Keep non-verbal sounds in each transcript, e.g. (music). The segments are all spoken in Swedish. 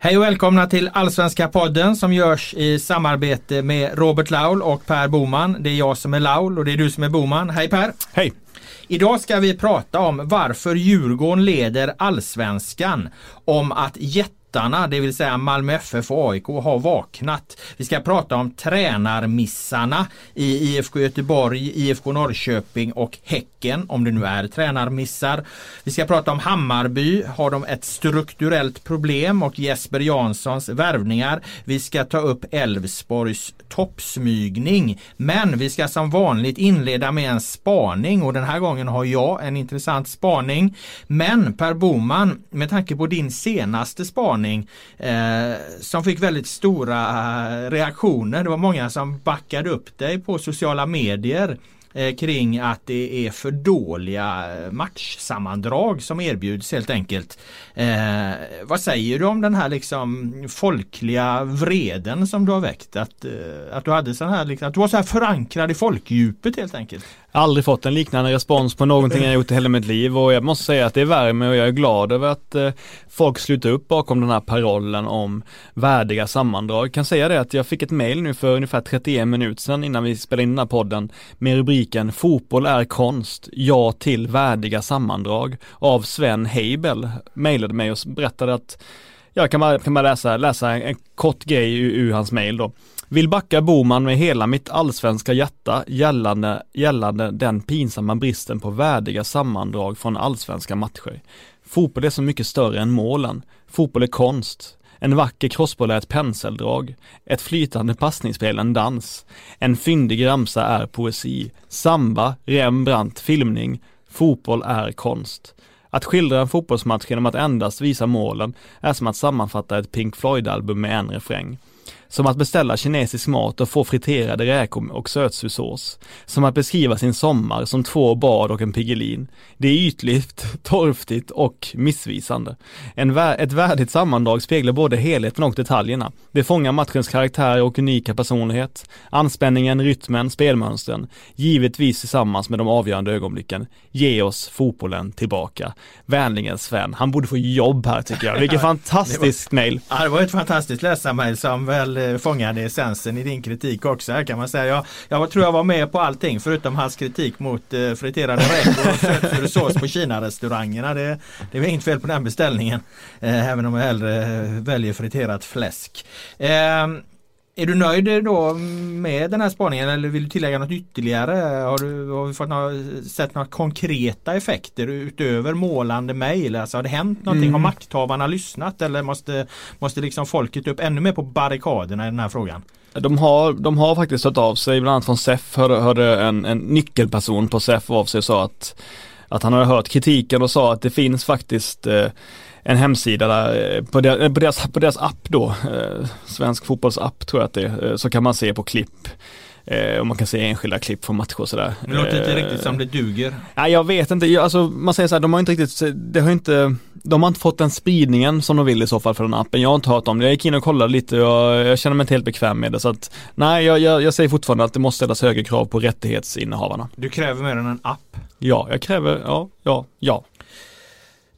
Hej och välkomna till Allsvenska podden som görs i samarbete med Robert Laul och Per Boman. Det är jag som är Laul och det är du som är Boman. Hej Per! Hej! Idag ska vi prata om varför Djurgården leder allsvenskan. Om att jätte jättarna, det vill säga Malmö FF och AIK, har vaknat. Vi ska prata om tränarmissarna i IFK Göteborg, IFK Norrköping och Häcken, om det nu är tränarmissar. Vi ska prata om Hammarby, har de ett strukturellt problem och Jesper Janssons värvningar. Vi ska ta upp Elfsborgs toppsmygning. Men vi ska som vanligt inleda med en spaning och den här gången har jag en intressant spaning. Men Per Boman, med tanke på din senaste spaning spaning eh, som fick väldigt stora eh, reaktioner. Det var många som backade upp dig på sociala medier eh, kring att det är för dåliga eh, matchsammandrag som erbjuds helt enkelt. Eh, vad säger du om den här liksom folkliga vreden som du har väckt? Att, eh, att, du, hade sån här, liksom, att du var så här förankrad i folkdjupet helt enkelt? Aldrig fått en liknande respons på någonting jag gjort i hela mitt liv och jag måste säga att det värmer och jag är glad över att eh, folk slutar upp bakom den här parollen om värdiga sammandrag. Jag kan säga det att jag fick ett mail nu för ungefär 31 minuter sedan innan vi spelade in den här podden med rubriken Fotboll är konst, ja till värdiga sammandrag av Sven Heibel. Mailade mig och berättade att jag kan bara, kan bara läsa, läsa en, en kort grej ur, ur hans mail då. Vill backa Boman med hela mitt allsvenska hjärta gällande, gällande den pinsamma bristen på värdiga sammandrag från allsvenska matcher. Fotboll är så mycket större än målen. Fotboll är konst. En vacker crossboll är ett penseldrag. Ett flytande passningsspel en dans. En fyndig ramsa är poesi. Samba, Rembrandt, filmning. Fotboll är konst. Att skildra en fotbollsmatch genom att endast visa målen är som att sammanfatta ett Pink Floyd-album med en refräng. Som att beställa kinesisk mat och få friterade räkor och sötsursås. Som att beskriva sin sommar som två bad och en Piggelin. Det är ytligt, (laughs) torftigt och missvisande. En vä ett värdigt sammandrag speglar både helheten och detaljerna. Det fångar matchens karaktär och unika personlighet. Anspänningen, rytmen, spelmönstren. Givetvis tillsammans med de avgörande ögonblicken. Ge oss fotbollen tillbaka. Vänligen Sven, han borde få jobb här tycker jag. Vilket (laughs) fantastiskt mail. Ja, det var ett fantastiskt läsarmail som väl fångade essensen i din kritik också här kan man säga. Jag, jag tror jag var med på allting förutom hans kritik mot eh, friterade räkor och sås på Kina-restaurangerna. Det, det var inget fel på den beställningen. Eh, även om jag hellre väljer friterat fläsk. Eh, är du nöjd då med den här spaningen eller vill du tillägga något ytterligare? Har du, har du fått några, sett några konkreta effekter utöver målande mejl? Alltså har det hänt någonting? Mm. Har makthavarna lyssnat eller måste, måste liksom folket upp ännu mer på barrikaderna i den här frågan? De har, de har faktiskt hört av sig, bland annat från SEF hörde, hörde en, en nyckelperson på SEF av sig och sa att, att han hade hört kritiken och sa att det finns faktiskt eh, en hemsida där, eh, på deras, på deras app då, eh, Svensk fotbollsapp tror jag att det är, eh, så kan man se på klipp och man kan se enskilda klipp från matcher och sådär. Det låter inte riktigt som det duger. Nej jag vet inte, alltså man säger så här, de har inte riktigt, det har inte, de har inte fått den spridningen som de vill i så fall för den appen. Jag har inte hört om det. Jag gick in och kollade lite och jag känner mig inte helt bekväm med det så att nej jag, jag, jag säger fortfarande att det måste ställas högre krav på rättighetsinnehavarna. Du kräver mer än en app? Ja, jag kräver, ja, ja, ja.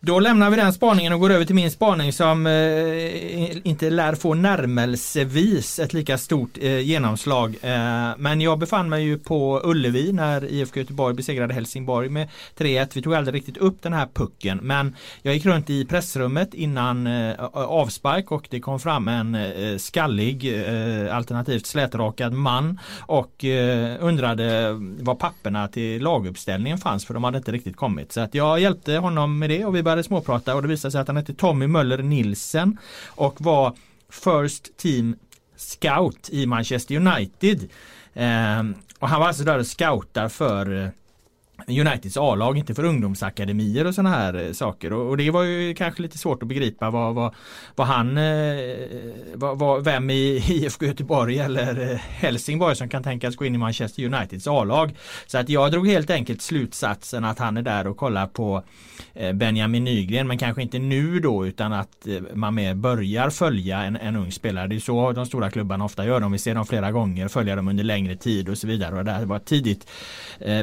Då lämnar vi den spaningen och går över till min spaning som eh, inte lär få närmelsevis ett lika stort eh, genomslag. Eh, men jag befann mig ju på Ullevi när IFK Göteborg besegrade Helsingborg med 3-1. Vi tog aldrig riktigt upp den här pucken men jag gick runt i pressrummet innan eh, avspark och det kom fram en eh, skallig eh, alternativt slätrakad man och eh, undrade var papperna till laguppställningen fanns för de hade inte riktigt kommit. Så att jag hjälpte honom med det och vi började småprata och det visade sig att han hette Tommy Möller Nilsen och var First Team Scout i Manchester United. Eh, och han var alltså där och scoutar för eh, Uniteds A-lag, inte för ungdomsakademier och sådana här eh, saker. Och, och, det var ju kanske lite svårt att begripa vad, vad, vad han, eh, vad, vad, vem i (laughs) IFK Göteborg eller eh, Helsingborg som kan tänkas gå in i Manchester Uniteds A-lag. Så att jag drog helt enkelt slutsatsen att han är där och kollar på Benjamin Nygren men kanske inte nu då utan att man mer börjar följa en, en ung spelare. Det är så de stora klubbarna ofta gör. De vill se dem flera gånger, följa dem under längre tid och så vidare. Och det här var ett tidigt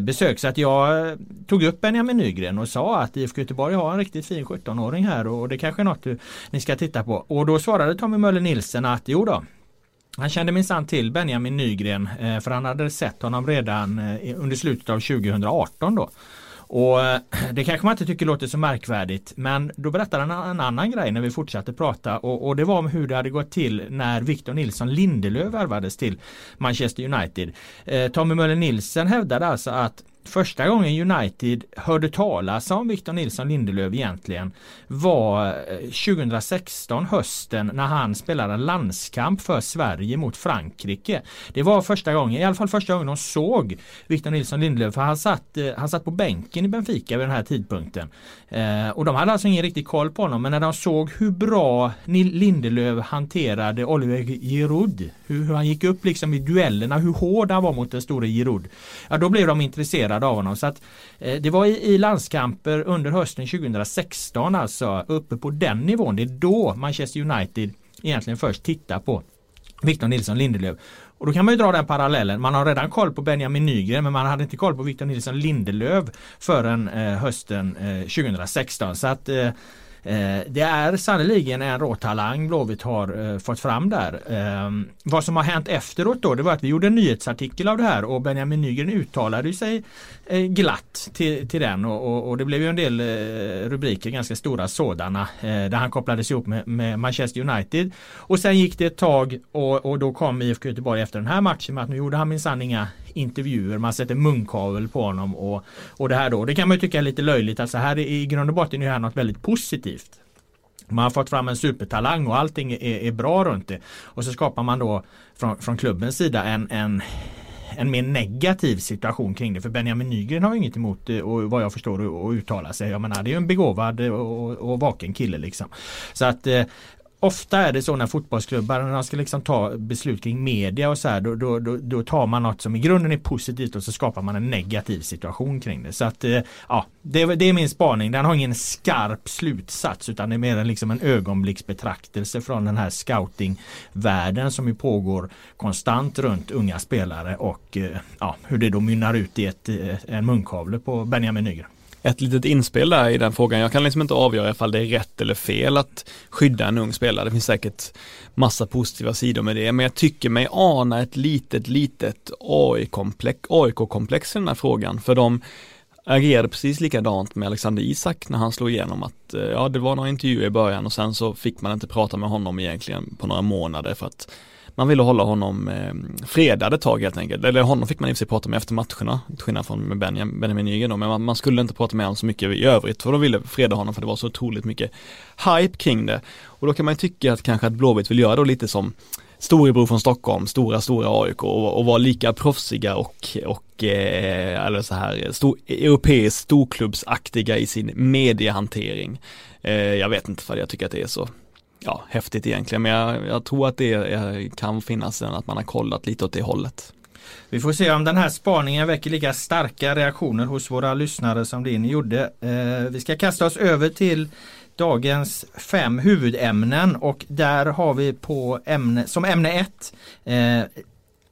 besök. Så att jag jag tog upp Benjamin Nygren och sa att IFK Göteborg har en riktigt fin 17-åring här och det kanske är något ni ska titta på. Och då svarade Tommy Möller Nilsen att jo då, han kände minsann till Benjamin Nygren eh, för han hade sett honom redan eh, under slutet av 2018 då. Och Det kanske man inte tycker låter så märkvärdigt men då berättade han en annan grej när vi fortsatte prata och, och det var om hur det hade gått till när Victor Nilsson Lindelöf värvades till Manchester United. Eh, Tommy Möller Nilsen hävdade alltså att Första gången United hörde talas om Victor Nilsson Lindelöf egentligen var eh, 2016 hösten när han spelade en landskamp för Sverige mot Frankrike. Det var första gången, i alla fall första gången de såg Victor Nilsson Lindelöf för han satt, eh, han satt på bänken i Benfica vid den här tidpunkten. Eh, och de hade alltså ingen riktig koll på honom men när de såg hur bra Lindelöf hanterade Oliver Giroud, hur, han gick upp liksom i duellerna, hur hård han var mot den store Giroud. Ja då blev de intresserade av honom. Så att, eh, det var i, i landskamper under hösten 2016 alltså uppe på den nivån. Det är då Manchester United egentligen först tittar på Victor Nilsson Lindelöf. Och då kan man ju dra den parallellen. Man har redan koll på Benjamin Nygren men man hade inte koll på Victor Nilsson Lindelöf förrän eh, hösten eh, 2016. Så att eh, Eh, Eh, det är sannoliken en råtalang Blåvitt har eh, fått fram där. Ehm, vad som har hänt efteråt då det var att vi gjorde en nyhetsartikel av det här och Benjamin Nygren uttalade sig eh, glatt till, till den och, och, och, det blev ju en del rubriker, ganska stora sådana, där han kopplades ihop med, med, Manchester United. Och sen gick det ett tag och, och då kom IFK Göteborg efter den här matchen med att nu gjorde han minsann inga intervjuer, man sätter munkavel på honom och, och det här då. Det kan man ju tycka är lite löjligt. Alltså här i grund och botten är det här något väldigt positivt. Man har fått fram en supertalang och allting är, är bra runt det. Och så skapar man då från, från klubbens sida en, en en mer negativ situation kring det. För Benjamin Nygren har inget emot och vad jag förstår att uttala sig. Jag menar det är ju en begåvad och, och vaken kille liksom. Så att eh, Ofta är det så när fotbollsklubbar när de ska liksom ta beslut kring media och så här då, då, då, då, tar man något som i grunden är positivt och så skapar man en negativ situation kring det. Så att eh, ja, det, det är min spaning. Den har ingen skarp slutsats utan det är mer liksom en ögonblicksbetraktelse från den här scoutingvärlden som ju pågår konstant runt unga spelare och eh, ja, hur det då mynnar ut i ett, eh, en munkavle på Benjamin Nygren ett litet inspel där i den frågan. Jag kan liksom inte avgöra ifall det är rätt eller fel att skydda en ung spelare. Det finns säkert massa positiva sidor med det, men jag tycker mig ana ett litet, litet AIK-komplex i den här frågan. För de agerade precis likadant med Alexander Isak när han slog igenom att eh, ja, det var några intervjuer i början och sen så fick man inte prata med honom egentligen på några månader för att man ville hålla honom eh, fredad ett tag helt enkelt. Eller honom fick man i och för sig prata med efter matcherna, till skillnad från Benjamin, Benjamin Nygren då, men man, man, skulle inte prata med honom så mycket i övrigt, för de ville freda honom för det var så otroligt mycket hype kring det. Och då kan man ju tycka att kanske att Blåvitt vill göra då lite som storebror från Stockholm, stora, stora AIK och, och vara lika proffsiga och, och eh, eller så här, stor, europeiskt storklubbsaktiga i sin mediehantering. Eh, jag vet inte för jag tycker att det är så ja, häftigt egentligen, men jag, jag tror att det är, kan finnas en att man har kollat lite åt det hållet. Vi får se om den här spaningen väcker lika starka reaktioner hos våra lyssnare som din gjorde. Eh, vi ska kasta oss över till dagens fem huvudämnen och där har vi på ämne, som ämne ett eh,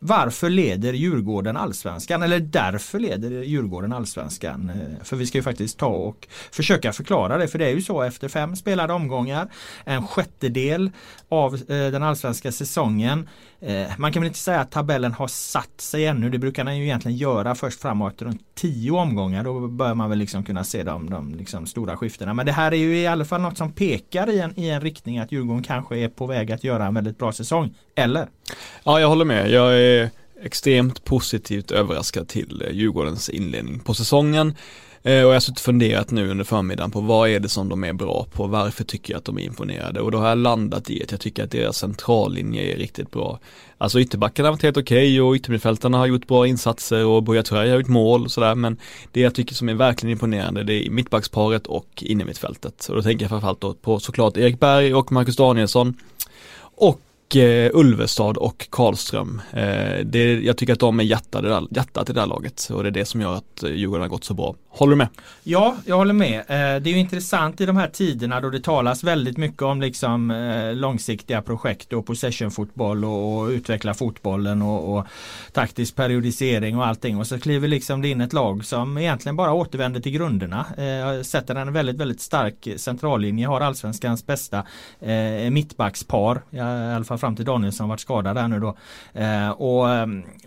varför leder Djurgården allsvenskan? Eller därför leder Djurgården allsvenskan? Eh, för vi ska ju faktiskt ta och försöka förklara det. För det är ju så efter fem spelade omgångar, en sjättedel av eh, den allsvenska säsongen. Eh, man kan väl inte säga att tabellen har satt sig ännu. Det brukar den ju egentligen göra först framåt runt tio omgångar. Då bör man väl liksom kunna se de, de liksom stora skiftena. Men det här är ju i alla fall något som pekar i en, i en riktning att Djurgården kanske är på väg att göra en väldigt bra säsong. Eller? Ja, jag håller med. Jag är extremt positivt överraskad till eh, Djurgårdens inledning på säsongen. Eh, och jag har suttit och funderat nu under förmiddagen på vad är det som de är bra på, varför tycker jag att de är imponerade och då har jag landat i att jag tycker att deras centrallinje är riktigt bra. Alltså ytterbackarna har varit helt okej okay och yttermittfältarna har gjort bra insatser och Buya Turay har gjort mål och sådär men det jag tycker som är verkligen imponerande det är mittbacksparet och innermittfältet. Och då tänker jag framförallt då på såklart Erik Berg och Marcus Danielsson och eh, Ulvestad och Karlström. Eh, det, jag tycker att de är hjärtat i, det hjärtat i det här laget och det är det som gör att Djurgården har gått så bra. Håller du med? Ja, jag håller med. Eh, det är ju intressant i de här tiderna då det talas väldigt mycket om liksom eh, långsiktiga projekt och possession-fotboll och, utveckla fotbollen och, och, taktisk periodisering och allting. Och så kliver liksom det in ett lag som egentligen bara återvänder till grunderna. Eh, sätter en väldigt, väldigt stark centrallinje, har allsvenskans bästa mittbackspar. I alla fall fram till Danielsson varit skadad där nu då. Och,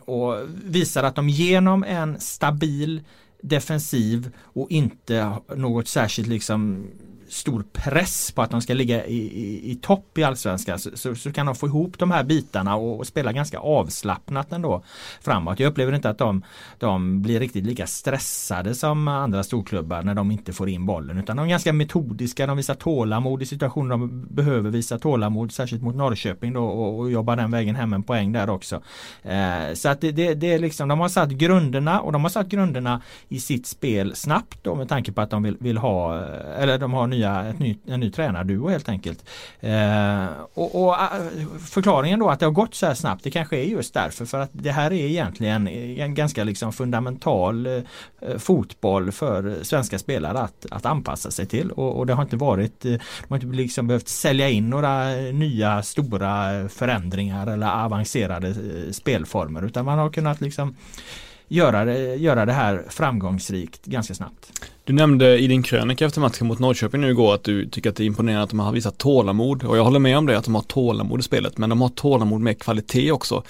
och visar att de genom en stabil defensiv och inte något särskilt liksom stor press på att de ska ligga i, i, i topp i allsvenskan så, så, så, kan de få ihop de här bitarna och, och, spela ganska avslappnat ändå framåt. Jag upplever inte att de, de blir riktigt lika stressade som andra storklubbar när de inte får in bollen utan de är ganska metodiska, de visar tålamod i situationer de behöver visa tålamod särskilt mot Norrköping då och, och jobbar den vägen hem en poäng där också. Eh, så att det, det, det, är liksom, de har satt grunderna och de har satt grunderna i sitt spel snabbt då med tanke på att de vill, vill ha, eh, eller de har nya nya, ett ny, en ny tränarduo helt enkelt. Eh, och, och, eh, förklaringen då att det har gått så här snabbt det kanske är just därför för att det här är egentligen en ganska liksom fundamental eh, fotboll för svenska spelare att, att anpassa sig till och, och, det har inte varit eh, de har inte liksom behövt sälja in några nya stora förändringar eller avancerade eh, spelformer utan man har kunnat liksom göra det, göra det här framgångsrikt ganska snabbt. Du nämnde i din krönika efter matchen mot Norrköping nu igår att du tycker att det är imponerande att de har visat tålamod och jag håller med om det att de har tålamod i spelet men de har tålamod med kvalitet också.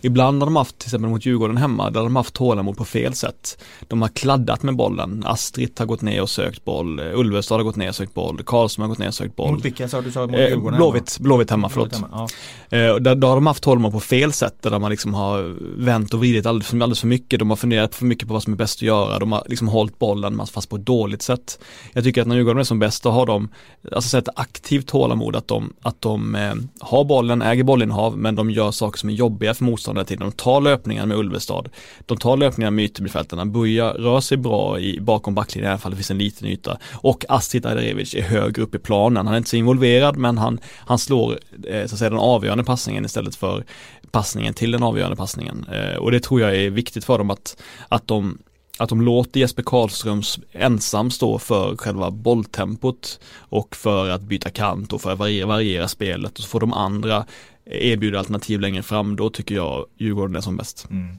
Ibland har de haft, till exempel mot Djurgården hemma, där de haft tålamod på fel sätt. De har kladdat med bollen. Astrid har gått ner och sökt boll. Ulvestad har gått ner och sökt boll. Karlsson har gått ner och sökt boll. Mot vilka sa du? Sa mot Djurgården? Eh, Blåvitt, Blåvitt hemma, förlåt. Blåvitt hemma, ja. eh, där, där har de haft tålamod på fel sätt, där man liksom har vänt och vridit alldeles för, alldeles för mycket. De har funderat för mycket på vad som är bäst att göra. De har liksom hållit bollen fast på ett dåligt sätt. Jag tycker att när Djurgården är som bäst, då har de, alltså sett aktivt tålamod, att de, att de eh, har bollen, äger bollinnehav, men de gör saker som är jobbiga för motståndare till. De tar löpningar med Ulvestad. De tar löpningar med yttermittfältarna. Buja rör sig bra i, bakom backlinjen i alla fall det finns en liten yta. Och Astrid Ajdarevic är högre upp i planen. Han är inte så involverad men han, han slår eh, så att säga den avgörande passningen istället för passningen till den avgörande passningen. Eh, och det tror jag är viktigt för dem att, att de att de låter Jesper Karlströms ensam stå för själva bolltempot och för att byta kant och för att variera, variera spelet och så får de andra erbjuder alternativ längre fram, då tycker jag Djurgården är som bäst. Mm.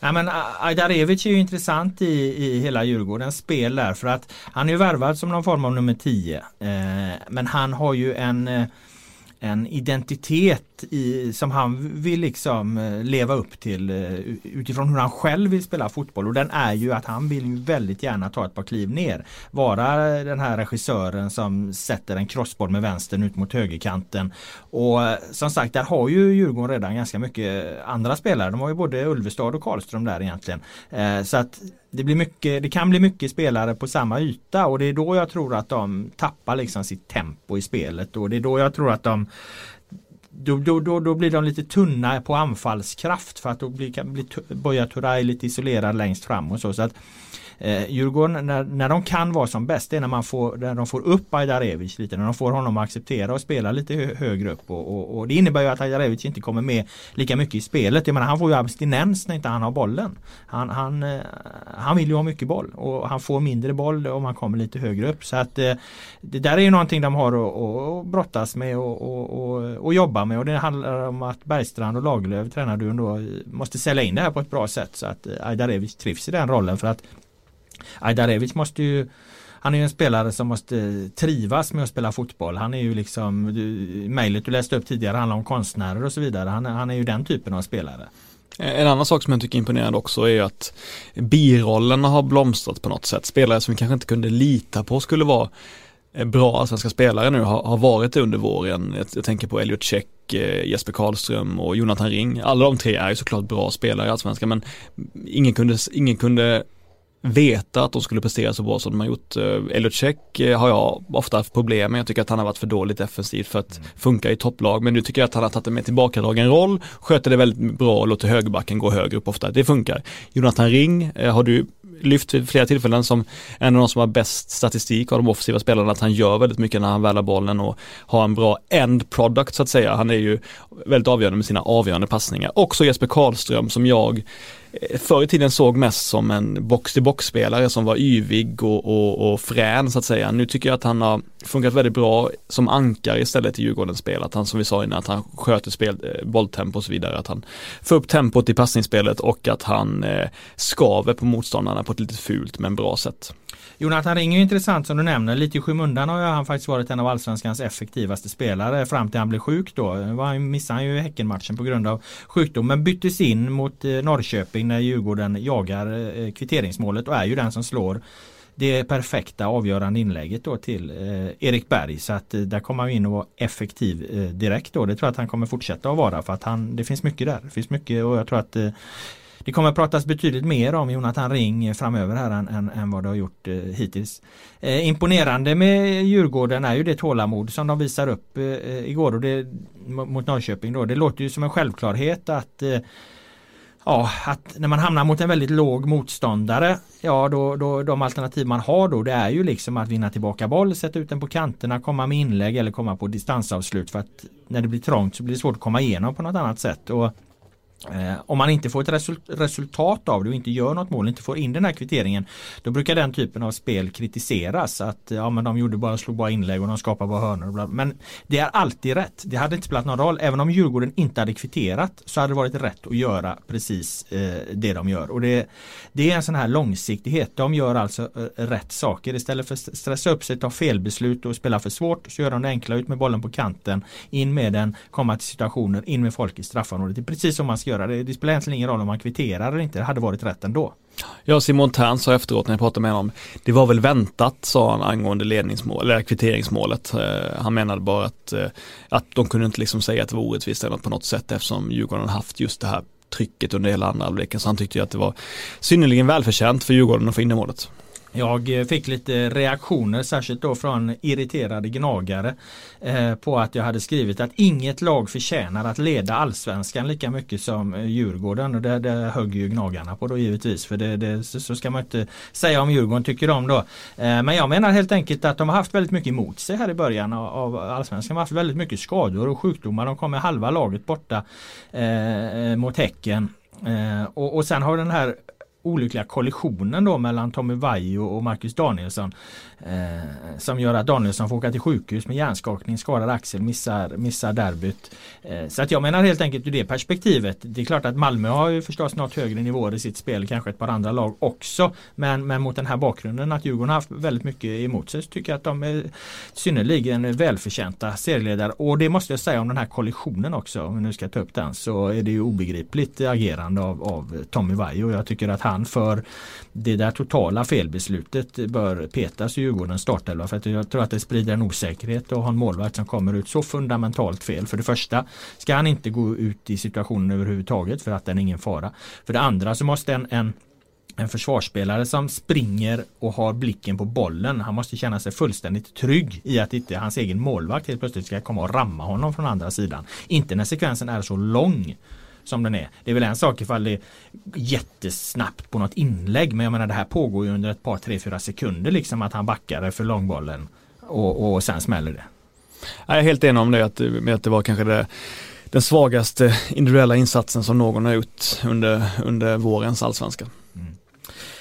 Ja, men Ajdarevic är ju intressant i, i hela Djurgårdens spel där för att han är ju värvad som någon form av nummer 10. Eh, men han har ju en eh, en identitet i, som han vill liksom eh, leva upp till eh, utifrån hur han själv vill spela fotboll och den är ju att han vill ju väldigt gärna ta ett par kliv ner. Vara den här regissören som sätter en crossboll med vänstern ut mot högerkanten. Och eh, som sagt där har ju Djurgården redan ganska mycket andra spelare. De har ju både Ulvestad och Karlström där egentligen. Så att det, blir mycket, det kan bli mycket spelare på samma yta och det är då jag tror att de tappar liksom sitt tempo i spelet och det är då jag tror att de då, då, då, då blir de lite tunna på anfallskraft för att då blir, kan bli Boja Turay lite isolerad längst fram och så. så att Eh, Djurgården när, när de kan vara som bäst det är när man får, när de får upp Ajdarevic lite, när de får honom att acceptera och spela lite hö högre upp och, och, och, det innebär ju att Ajdarevic inte kommer med lika mycket i spelet. Jag menar, han får ju abstinens när inte han har bollen. Han, han, eh, han vill ju ha mycket boll och han får mindre boll om han kommer lite högre upp. Så att eh, det där är ju någonting de har att, att brottas med och, och, och, och, jobba med och det handlar om att Bergstrand och Lagerlöf, tränarduon då, måste sälja in det här på ett bra sätt så att eh, Ajdarevic trivs i den rollen för att Ajdarevic måste ju han är ju en spelare som måste trivas med att spela fotboll. Han är ju liksom, mejlet du läste upp tidigare handlar om konstnärer och så vidare. Han, han är ju den typen av spelare. Eh, en annan sak som jag tycker är imponerande också är att birollerna har blomstrat på något sätt. Spelare som vi kanske inte kunde lita på skulle vara eh, bra svenska spelare nu har, har varit det under våren. Jag, jag tänker på Elliot Check, eh, Jesper Karlström och Jonathan Ring. Alla de tre är ju såklart bra spelare i Allsvenskan men ingen kunde, ingen kunde veta att de skulle prestera så bra som de har gjort. Eh, Elliot Check eh, har jag ofta haft problem med. Jag tycker att han har varit för dåligt defensivt för att mm. funka i topplag. Men nu tycker jag att han har tagit en mer tillbakadragen roll, sköter det väldigt bra och låter högerbacken gå högre upp ofta. Det funkar. Jonathan Ring eh, har du lyft vid flera tillfällen som en av de som har bäst statistik av de offensiva spelarna att han gör väldigt mycket när han väl har bollen och har en bra end product så att säga. Han är ju väldigt avgörande med sina avgörande passningar. Också Jesper Karlström som jag Eh, förr i tiden såg mest som en box-till-box-spelare som var yvig och, och, och frän så att säga. Nu tycker jag att han har funkat väldigt bra som ankare istället i Djurgårdens spel. Att han som vi sa innan, att han sköter spel, eh, bolltempo och så vidare. Att han får upp tempot i passningsspelet och att han eh, skaver på motståndarna på ett lite fult men bra sätt. Jonathan Ring är intressant som du nämner. Lite i skymundan har han faktiskt varit en av allsvenskans effektivaste spelare fram till han blev sjuk då. Han missade han ju Häckenmatchen på grund av sjukdom men byttes in mot eh, Norrköping när Djurgården jagar eh, kvitteringsmålet och är ju den som slår det perfekta avgörande inlägget då till eh, Erik Berg så att eh, där kommer han in och vara effektiv eh, direkt då. Det tror jag att han kommer fortsätta att vara för att han, det finns mycket där. Det finns mycket och jag tror att eh, det kommer att pratas betydligt mer om Jonathan Ring framöver här än, än, än vad det har gjort eh, hittills. Eh, imponerande med Djurgården är ju det tålamod som de visar upp eh, igår och det, mot Norrköping. Då. Det låter ju som en självklarhet att eh, Ja, att när man hamnar mot en väldigt låg motståndare Ja, då, då de alternativ man har då det är ju liksom att vinna tillbaka boll, sätta ut den på kanterna, komma med inlägg eller komma på distansavslut för att när det blir trångt så blir det svårt att komma igenom på något annat sätt. Och Eh, om man inte får ett result resultat av det och inte gör något mål, inte får in den här kvitteringen Då brukar den typen av spel kritiseras att ja men de gjorde bara, slog bara inlägg och de skapade bara hörnor. Men det är alltid rätt. Det hade inte spelat någon roll. Även om Djurgården inte hade kvitterat så hade det varit rätt att göra precis eh, det de gör. Och det, det är en sån här långsiktighet. De gör alltså eh, rätt saker. Istället för att stressa upp sig, ta felbeslut och spela för svårt så gör de det enkla ut med bollen på kanten. In med den, komma till situationer, in med folk i straffområdet. Det är precis som man ska göra. Det, det spelar egentligen ingen roll om man kvitterar eller inte. Det hade varit rätt ändå. Ja, Simon Tern sa efteråt när jag pratade med honom, det var väl väntat sa han angående ledningsmål, eller kvitteringsmålet. Eh, han menade bara att, eh, att de kunde inte liksom säga att det var orättvist eller på något sätt eftersom Djurgården haft just det här trycket under hela andra halvleken. Så han tyckte att det var synnerligen välförtjänt för Djurgården att få in det målet. Jag fick lite reaktioner särskilt då från irriterade gnagare eh, på att jag hade skrivit att inget lag förtjänar att leda allsvenskan lika mycket som eh, Djurgården och det, det högg ju gnagarna på då givetvis för det, det, så ska man inte säga om Djurgården tycker de då. Eh, men jag menar helt enkelt att de har haft väldigt mycket emot sig här i början av allsvenskan. De har haft väldigt mycket skador och sjukdomar. De kom med halva laget borta eh, mot Häcken. och, och sen har den här olyckliga kollisionen då mellan Tommy Vaiho och Marcus Danielsson. Eh, som gör att Danielsson får åka till sjukhus med hjärnskakning, skadad axel, missar, missar derbyt. Eh, så att jag menar helt enkelt ur det perspektivet. Det är klart att Malmö har ju förstås nått högre nivåer i sitt spel, kanske ett par andra lag också. Men, men mot den här bakgrunden att Djurgården har haft väldigt mycket emot sig så tycker jag att de är synnerligen välförtjänta serieledare. Och det måste jag säga om den här kollisionen också, om vi nu ska ta upp den, så är det ju obegripligt agerande av, av Tommy Vaiho. Jag tycker att han för det där totala felbeslutet bör petas i Djurgårdens startelva. För att jag tror att det sprider en osäkerhet att ha en målvakt som kommer ut så fundamentalt fel. För det första ska han inte gå ut i situationen överhuvudtaget för att den är ingen fara. För det andra så måste en, en en försvarsspelare som springer och har blicken på bollen. Han måste känna sig fullständigt trygg i att inte hans egen målvakt helt plötsligt ska komma och ramma honom från andra sidan. Inte när sekvensen är så lång som den är. Det är väl en sak ifall det är jättesnabbt på något inlägg men jag menar det här pågår ju under ett par, tre, fyra sekunder liksom att han backar för långbollen och, och sen smäller det. Jag är helt enig om det, att, med att det var kanske det den svagaste individuella insatsen som någon har gjort under, under vårens allsvenska.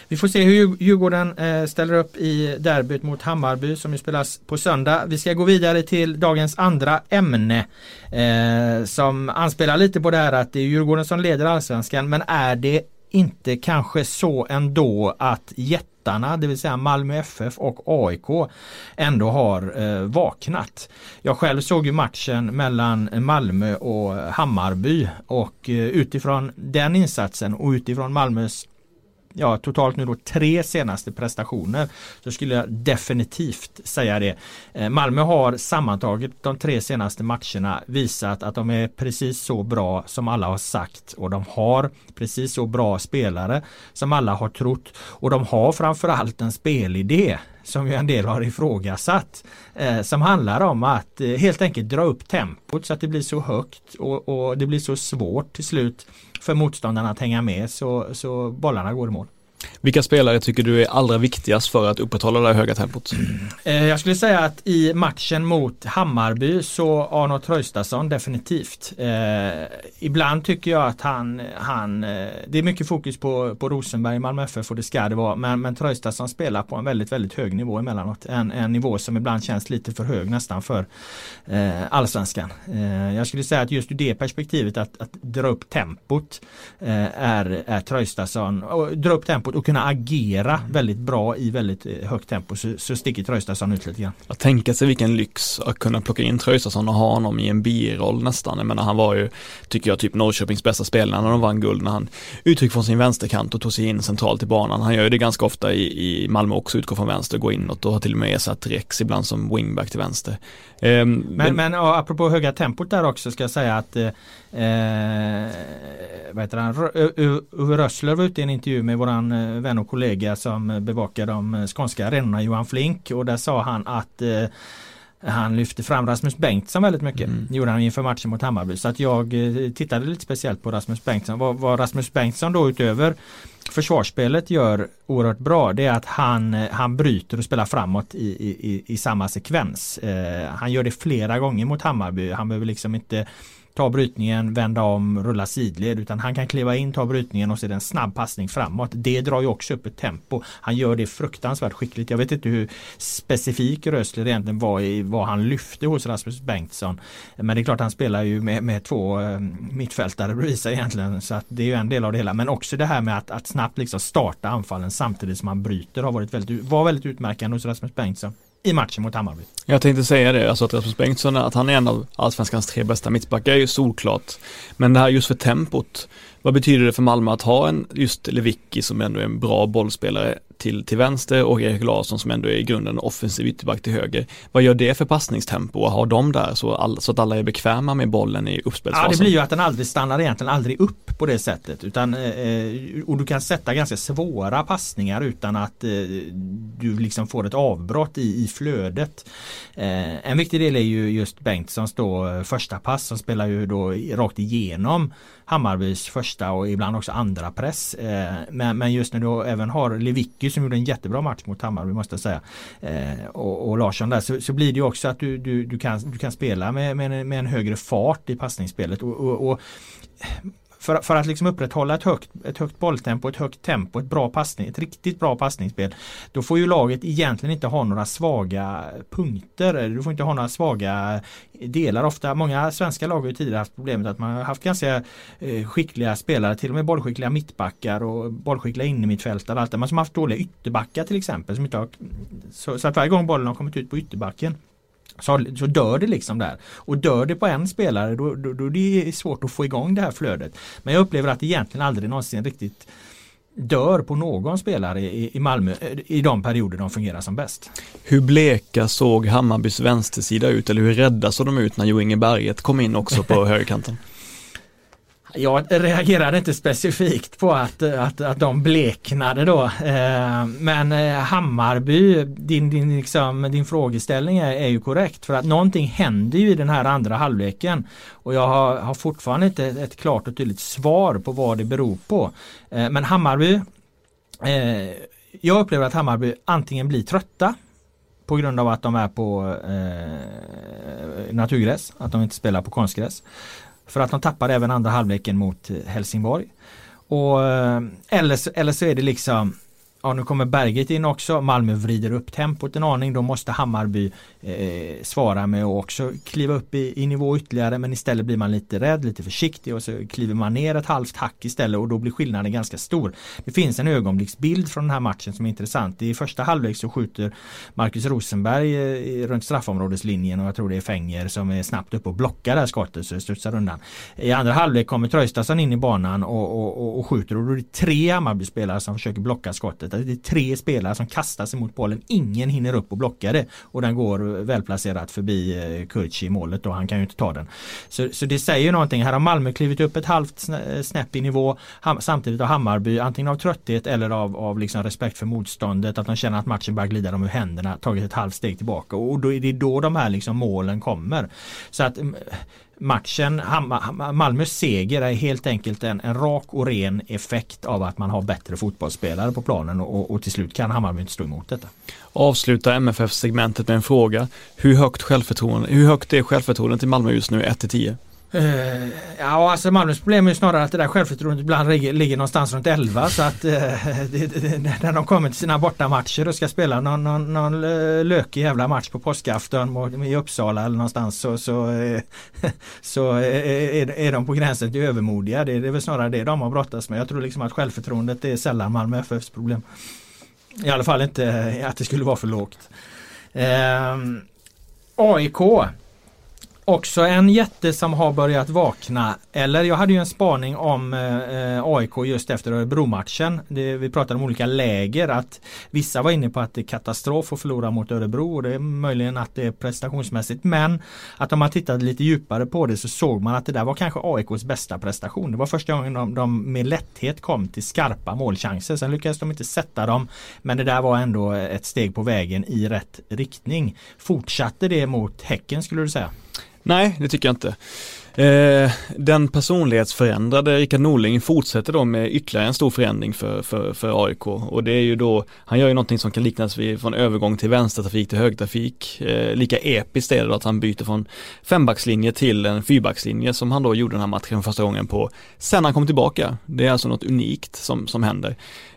Vi får se hur Djurgården eh, ställer upp i derbyt mot Hammarby som ju spelas på söndag. Vi ska gå vidare till dagens andra ämne eh, som anspelar lite på det här att det är Djurgården som leder allsvenskan men är det inte kanske så ändå att jättarna, det vill säga Malmö FF och AIK ändå har eh, vaknat. Jag själv såg ju matchen mellan Malmö och Hammarby och eh, utifrån den insatsen och utifrån Malmös ja, totalt nu då tre senaste prestationer så skulle jag definitivt säga det. Eh, Malmö har sammantaget de tre senaste matcherna visat att de är precis så bra som alla har sagt och de har precis så bra spelare som alla har trott och de har framförallt en spelidé som ju en del har ifrågasatt. Eh, som handlar om att eh, helt enkelt dra upp tempot så att det blir så högt och, och det blir så svårt till slut för motståndarna att hänga med så, så bollarna går i mål. Vilka spelare tycker du är allra viktigast för att upprätthålla det här höga tempot? (clears throat) Eh, jag skulle säga att i matchen mot Hammarby så Arnold Traustason definitivt. Eh, ibland tycker jag att han, han eh, det är mycket fokus på, på Rosenberg, Malmö FF och det ska det vara. Men, men Traustason spelar på en väldigt, väldigt hög nivå emellanåt. En, en nivå som ibland känns lite för hög nästan för eh, allsvenskan. Eh, jag skulle säga att just ur det perspektivet att, att dra upp tempot eh, är, är Traustason, och dra upp tempot och kunna agera väldigt bra i väldigt eh, högt tempo så, så sticker Traustason ut lite grann. Att tänka sig vilken lyx att kunna plocka in Traustason och ha honom i en biroll nästan. Jag menar han var ju, tycker jag, typ Norrköpings bästa spelare när de vann guld när han utgick från sin vänsterkant och tog sig in centralt i banan. Han gör ju det ganska ofta i, i Malmö också, utgår från vänster, går inåt och har till och med ersatt Rex ibland som wingback till vänster. Um, men, men, men ja, apropå höga tempot där också ska jag säga att eh, eh vad heter han? Uwe Rössler var ute i en intervju med våran eh, vän och kollega som bevakar de skånska arenorna Johan Flink och där sa han att eh, han lyfte fram Rasmus Bengtsson väldigt mycket. Mm. gjorde han inför matchen mot Hammarby. Så att jag eh, tittade lite speciellt på Rasmus Bengtsson. Vad, vad Rasmus Bengtsson då utöver försvarsspelet gör oerhört bra det är att han, han bryter och spelar framåt i, i, i samma sekvens. Eh, han gör det flera gånger mot Hammarby. Han behöver liksom inte ta brytningen, vända om, rulla sidled utan han kan kliva in, ta brytningen och se en snabb passning framåt. Det drar ju också upp ett tempo. Han gör det fruktansvärt skickligt. Jag vet inte hur specifik Rösler egentligen var i vad han lyfte hos Rasmus Bengtsson. Men det är klart han spelar ju med, med två eh, mittfältare bredvid sig egentligen så att det är ju en del av det hela. Men också det här med att, att snabbt liksom starta anfallen samtidigt som han bryter har varit väldigt, var väldigt utmärkande hos Rasmus Bengtsson i matchen mot Hammarby. Jag tänkte säga det, alltså att Rasmus Bengtsson, att han är en av allsvenskans tre bästa mittbackar är ju solklart. Men det här just för tempot, vad betyder det för Malmö att ha en just Lewicki som ändå är en bra bollspelare till, till vänster och Erik Larsson som ändå är i grunden offensiv ytterback till höger. Vad gör det för passningstempo att ha dem där så, all, så att alla är bekväma med bollen i uppspelsfasen? Ja, det blir ju att den aldrig stannar egentligen aldrig upp på det sättet utan eh, och du kan sätta ganska svåra passningar utan att eh, du liksom får ett avbrott i, i flödet. Eh, en viktig del är ju just Bengtssons då eh, första pass som spelar ju då rakt igenom Hammarbys första och ibland också andra press. Eh, men, men just när du även har Lewicki som gjorde en jättebra match mot Hammarby måste jag säga. Eh, och, och Larsson där så, så, blir det ju också att du, du, du, kan, du kan spela med, med, med en högre fart i passningsspelet. och, och, och för, för att liksom upprätthålla ett högt, ett högt bolltempo, ett högt tempo, ett bra passning, ett riktigt bra passningsspel. Då får ju laget egentligen inte ha några svaga punkter. Du får inte ha några svaga delar. Ofta, många svenska lag har ju tidigare haft problemet att man har haft ganska eh, skickliga spelare, till och med bollskickliga mittbackar och bollskickliga innermittfältare. Allt det. Man som har haft dåliga ytterbackar till exempel. Som inte har, så, så att varje gång bollen har kommit ut på ytterbacken så, så dör det liksom där. Och dör det på en spelare då, då, då det är svårt att få igång det här flödet. Men jag upplever att det egentligen aldrig någonsin riktigt dör på någon spelare i, i Malmö i de perioder de fungerar som bäst. Hur bleka såg Hammarbys vänstersida ut eller hur rädda såg de ut när Jo Inge Berget kom in också på (laughs) högerkanten? Jag reagerade inte specifikt på att, att, att de bleknade då. Eh, men eh, Hammarby, din, din, liksom, din frågeställning är, är ju korrekt. För att någonting händer ju i den här andra halvleken. Och jag har, har fortfarande inte ett, ett klart och tydligt svar på vad det beror på. Eh, men Hammarby jag upplever att Hammarby antingen blir trötta på grund av att de är på eh, naturgräs, att de inte spelar på konstgräs. För att de tappade även andra halvleken mot eh, Helsingborg. Och, eh, eller, så, eller så är det liksom Ja nu kommer Berget in också. Malmö vrider upp tempot en aning. Då måste Hammarby eh, svara med att också kliva upp i, i, nivå ytterligare. Men istället blir man lite rädd, lite försiktig och så kliver man ner ett halvt hack istället och då blir skillnaden ganska stor. Det finns en ögonblicksbild från den här matchen som är intressant. I första halvlek så skjuter Marcus Rosenberg eh, runt straffområdeslinjen och jag tror det är Fänger som är snabbt upp och blockar det här skottet så det studsar undan. I andra halvlek kommer Traustason in i banan och, och, och, och skjuter och då är det tre Hammarby-spelare som försöker blocka skottet det är tre spelare som kastar sig mot bollen. Ingen hinner upp och blocka det. Och den går välplacerat förbi eh, Kurci i målet och han kan ju inte ta den. Så, så det säger någonting. Här har Malmö klivit upp ett halvt eh, snäpp i nivå. Samtidigt har Hammarby antingen av trötthet eller av, av liksom respekt för motståndet. Att de känner att matchen börjar glida dem ur händerna. Tagit ett halvt steg tillbaka. Och då är det då de här liksom målen kommer. Så att mm, matchen, Malmös seger är helt enkelt en, en rak och ren effekt av att man har bättre fotbollsspelare på planen och, och till slut kan Hammarby inte stå emot detta. Avsluta MFF-segmentet med en fråga. Hur högt, självförtroende, hur högt är självförtroendet i Malmö just nu, 1-10? Uh, ja, alltså Malmös problem är snarare att det där självförtroendet ibland ligger, någonstans runt 11 så att uh, det, det, när de kommer till sina bortamatcher och ska spela någon, någon, någon eh, lökig jävla match på påskafton i Uppsala eller någonstans så, så, uh, (laughs) så är, är de på gränsen till övermodiga. Det, det är väl snarare det de har brottats med. Jag tror liksom att självförtroendet är sällan Malmö FFs problem. I alla fall inte att det skulle vara för lågt. Ehm, AIK Också en jätte som har börjat vakna. Eller jag hade ju en spaning om eh, eh AIK just efter Örebro-matchen. Vi pratade om olika läger. Att vissa var inne på att det är katastrof att förlora mot Örebro. Och det är möjligen att det är prestationsmässigt. Men att om man tittade lite djupare på det så såg man att det där var kanske AIKs bästa prestation. Det var första gången de, de med lätthet kom till skarpa målchanser. Sen lyckades de inte sätta dem. Men det där var ändå ett steg på vägen i rätt riktning. Fortsatte det mot Häcken skulle du säga? Nej, det tycker jag inte. Eh, den personlighetsförändrade Rickard Norling fortsätter då med ytterligare en stor förändring för, för, för AIK och det är ju då, han gör ju någonting som kan liknas vid från övergång till vänstertrafik till högtrafik. Eh, lika episkt är det då att han byter från fembackslinje till en fyrbackslinje som han då gjorde den här matchen första gången på sen han kom tillbaka. Det är alltså något unikt som, som händer.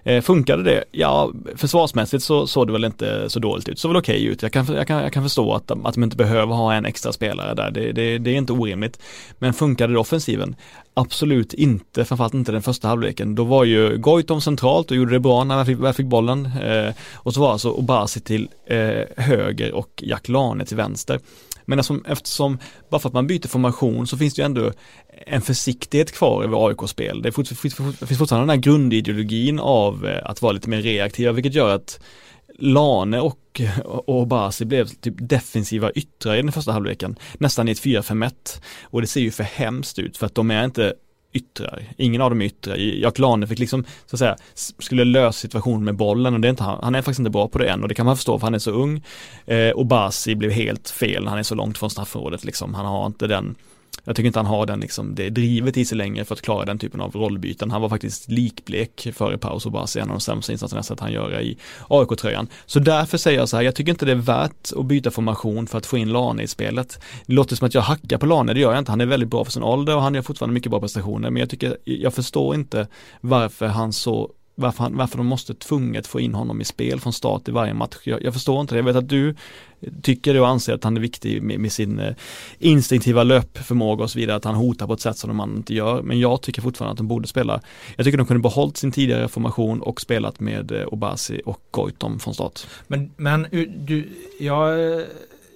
Eh, funkade det? Ja, försvarsmässigt så såg det väl inte så dåligt ut, så väl okej okay ut. Jag kan, jag, kan, jag kan förstå att, att de inte behöver ha en extra spelare där, det, det, det är inte orimligt. Men funkade det offensiven? Absolut inte, framförallt inte den första halvleken. Då var ju Goitom centralt och gjorde det bra när han fick, fick bollen. Eh, och så var alltså Obasi till eh, höger och Jack Lane till vänster. Men eftersom, eftersom, bara för att man byter formation så finns det ju ändå en försiktighet kvar över AIK-spel. Det, finns fortfarande den här grundideologin av eh, att vara lite mer reaktiva, vilket gör att Lane och, och Obasi blev typ defensiva yttrar i den första halvleken. Nästan i ett 4-5-1. Och det ser ju för hemskt ut för att de är inte yttrar. Ingen av dem är yttrar. Jack Lane fick liksom, så att säga, skulle lösa situationen med bollen och det är inte, han är faktiskt inte bra på det än och det kan man förstå för han är så ung. Eh, och Basi blev helt fel, han är så långt från straffområdet liksom. Han har inte den jag tycker inte han har den liksom, det drivet i sig längre för att klara den typen av rollbyten. Han var faktiskt likblek före paus och bara se en av de sämsta insatserna jag sett han göra i AIK-tröjan. Så därför säger jag så här, jag tycker inte det är värt att byta formation för att få in Lane i spelet. Det låter som att jag hackar på Lane, det gör jag inte. Han är väldigt bra för sin ålder och han gör fortfarande mycket bra prestationer. Men jag tycker, jag förstår inte varför han så varför, han, varför de måste tvunget få in honom i spel från start i varje match. Jag, jag förstår inte det. Jag vet att du tycker och anser att han är viktig med, med sin eh, instinktiva löpförmåga och så vidare, att han hotar på ett sätt som de andra inte gör. Men jag tycker fortfarande att de borde spela. Jag tycker de kunde behållit sin tidigare formation och spelat med eh, Obasi och Goitom från start. Men, men du, jag,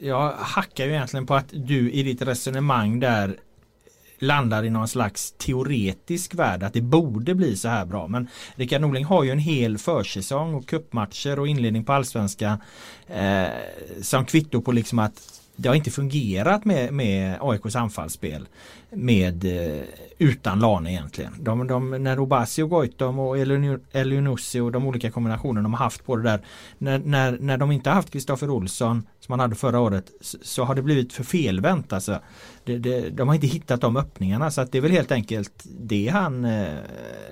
jag hackar ju egentligen på att du i ditt resonemang där landar i någon slags teoretisk värld att det borde bli så här bra. Men Rickard Norling har ju en hel försäsong och kuppmatcher och inledning på allsvenskan eh, som kvitto på liksom att det har inte fungerat med, med AIKs anfallsspel med, eh, utan Lane egentligen. De, de, när Obasi och Goitom och Elionussi och de olika kombinationerna de har haft på det där. När, när, när de inte haft Kristoffer Olsson som man hade förra året så, så har det blivit för felvänt. Alltså. Det, det, de har inte hittat de öppningarna så att det är väl helt enkelt det han eh,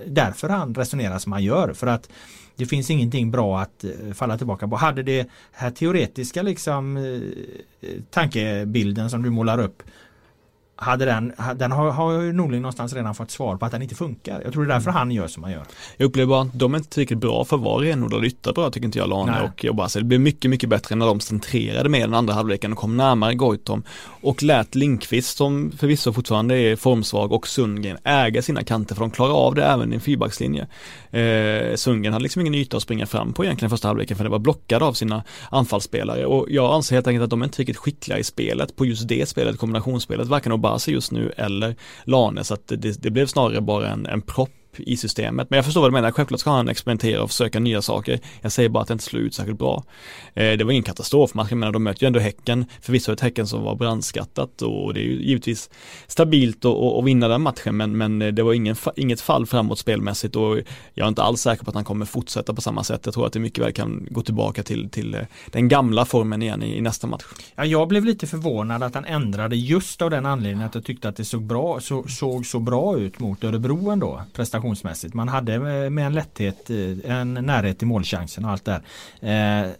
därför han resonerar som han gör. För att det finns ingenting bra att eh, falla tillbaka på. Hade det här teoretiska liksom eh, eh, tankebilden som du målar upp hade den, den har, har ju Norling någonstans redan fått svar på att den inte funkar. Jag tror det är därför mm. han gör som han gör. Jag upplever bara att de är inte tillräckligt bra för att vara renodlade ytterbra tycker inte jag Lane och Obasi. Det blev mycket, mycket bättre när de centrerade med den andra halvleken och kom närmare Goitom och lät Linkvist som förvisso fortfarande är formsvag och Sundgren äga sina kanter för de klarar av det även i en fyrbackslinje. Eh, Sundgren hade liksom ingen yta att springa fram på egentligen första halvleken för det var blockad av sina anfallsspelare och jag anser helt enkelt att de är inte riktigt skickliga i spelet på just det spelet, kombinationsspelet, varken Basi just nu eller Lane så att det, det blev snarare bara en, en propp i systemet. Men jag förstår vad du menar, självklart ska han experimentera och försöka nya saker. Jag säger bara att det inte slår ut särskilt bra. Eh, det var ingen katastrofmatch, jag menar de möter ju ändå Häcken, förvisso ett Häcken som var brandskattat och det är ju givetvis stabilt att vinna den matchen men, men eh, det var ingen, inget fall framåt spelmässigt och jag är inte alls säker på att han kommer fortsätta på samma sätt. Jag tror att det mycket väl kan gå tillbaka till, till eh, den gamla formen igen i, i nästa match. Ja, jag blev lite förvånad att han ändrade just av den anledningen att jag tyckte att det såg, bra, så, såg så bra ut mot Örebro ändå prestationsmässigt. Man hade eh, med en lätthet, en närhet till målchansen och allt där. Eh,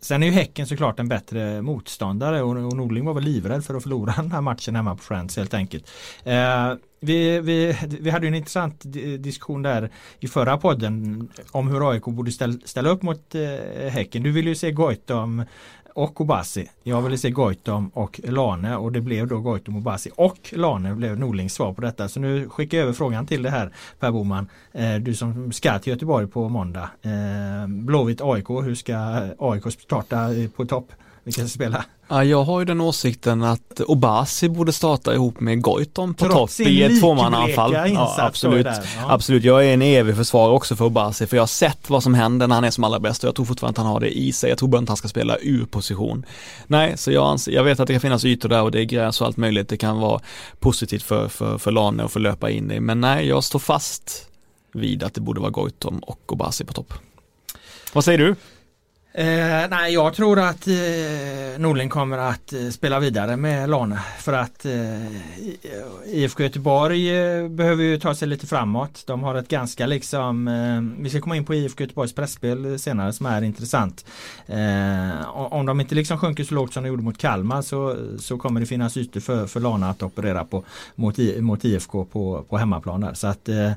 Sen är ju Häcken såklart en bättre motståndare och, och Norling var väl livrädd för att förlora den här matchen hemma på Friends helt enkelt. Eh, vi, vi, vi hade en intressant diskussion där i förra podden om hur AIK borde ställa, ställa upp mot eh, Häcken. Du ville ju se Goitom och Obasi. Jag ville se Goitom och Lane och det blev då Goitom, och Obasi och Lane blev Norlings svar på detta. Så nu skickar jag över frågan till det här Per Boman. Eh, du som ska till Göteborg på måndag. Eh, Blåvitt AIK, hur ska AIK starta eh, på topp? Vilka ska spela? Ja, jag har ju den åsikten att Obasi borde starta ihop med Goitom på topp i ett tvåmannaanfall. Ja, absolut. Ja. absolut, jag är en evig försvarare också för Obasi för jag har sett vad som händer när han är som allra bäst och jag tror fortfarande att han har det i sig. Jag tror bara inte han ska spela ur position. Nej, så jag, anser, jag vet att det kan finnas ytor där och det är gräs och allt möjligt. Det kan vara positivt för, för, för Lane och få löpa in i. Men nej, jag står fast vid att det borde vara Goitom och Obasi på topp. Vad säger du? Eh, nej, jag tror att eh, Norling kommer att eh, spela vidare med Lana för att eh, IFK Göteborg eh, behöver ju ta sig lite framåt. De har ett ganska liksom, eh, vi ska komma in på IFK Göteborgs pressspel senare som är intressant. Eh, om de inte liksom sjunker så lågt som de gjorde mot Kalmar så, så kommer det finnas ytor för, för Lana att operera på mot, mot IFK på, på hemmaplan där. Så att eh,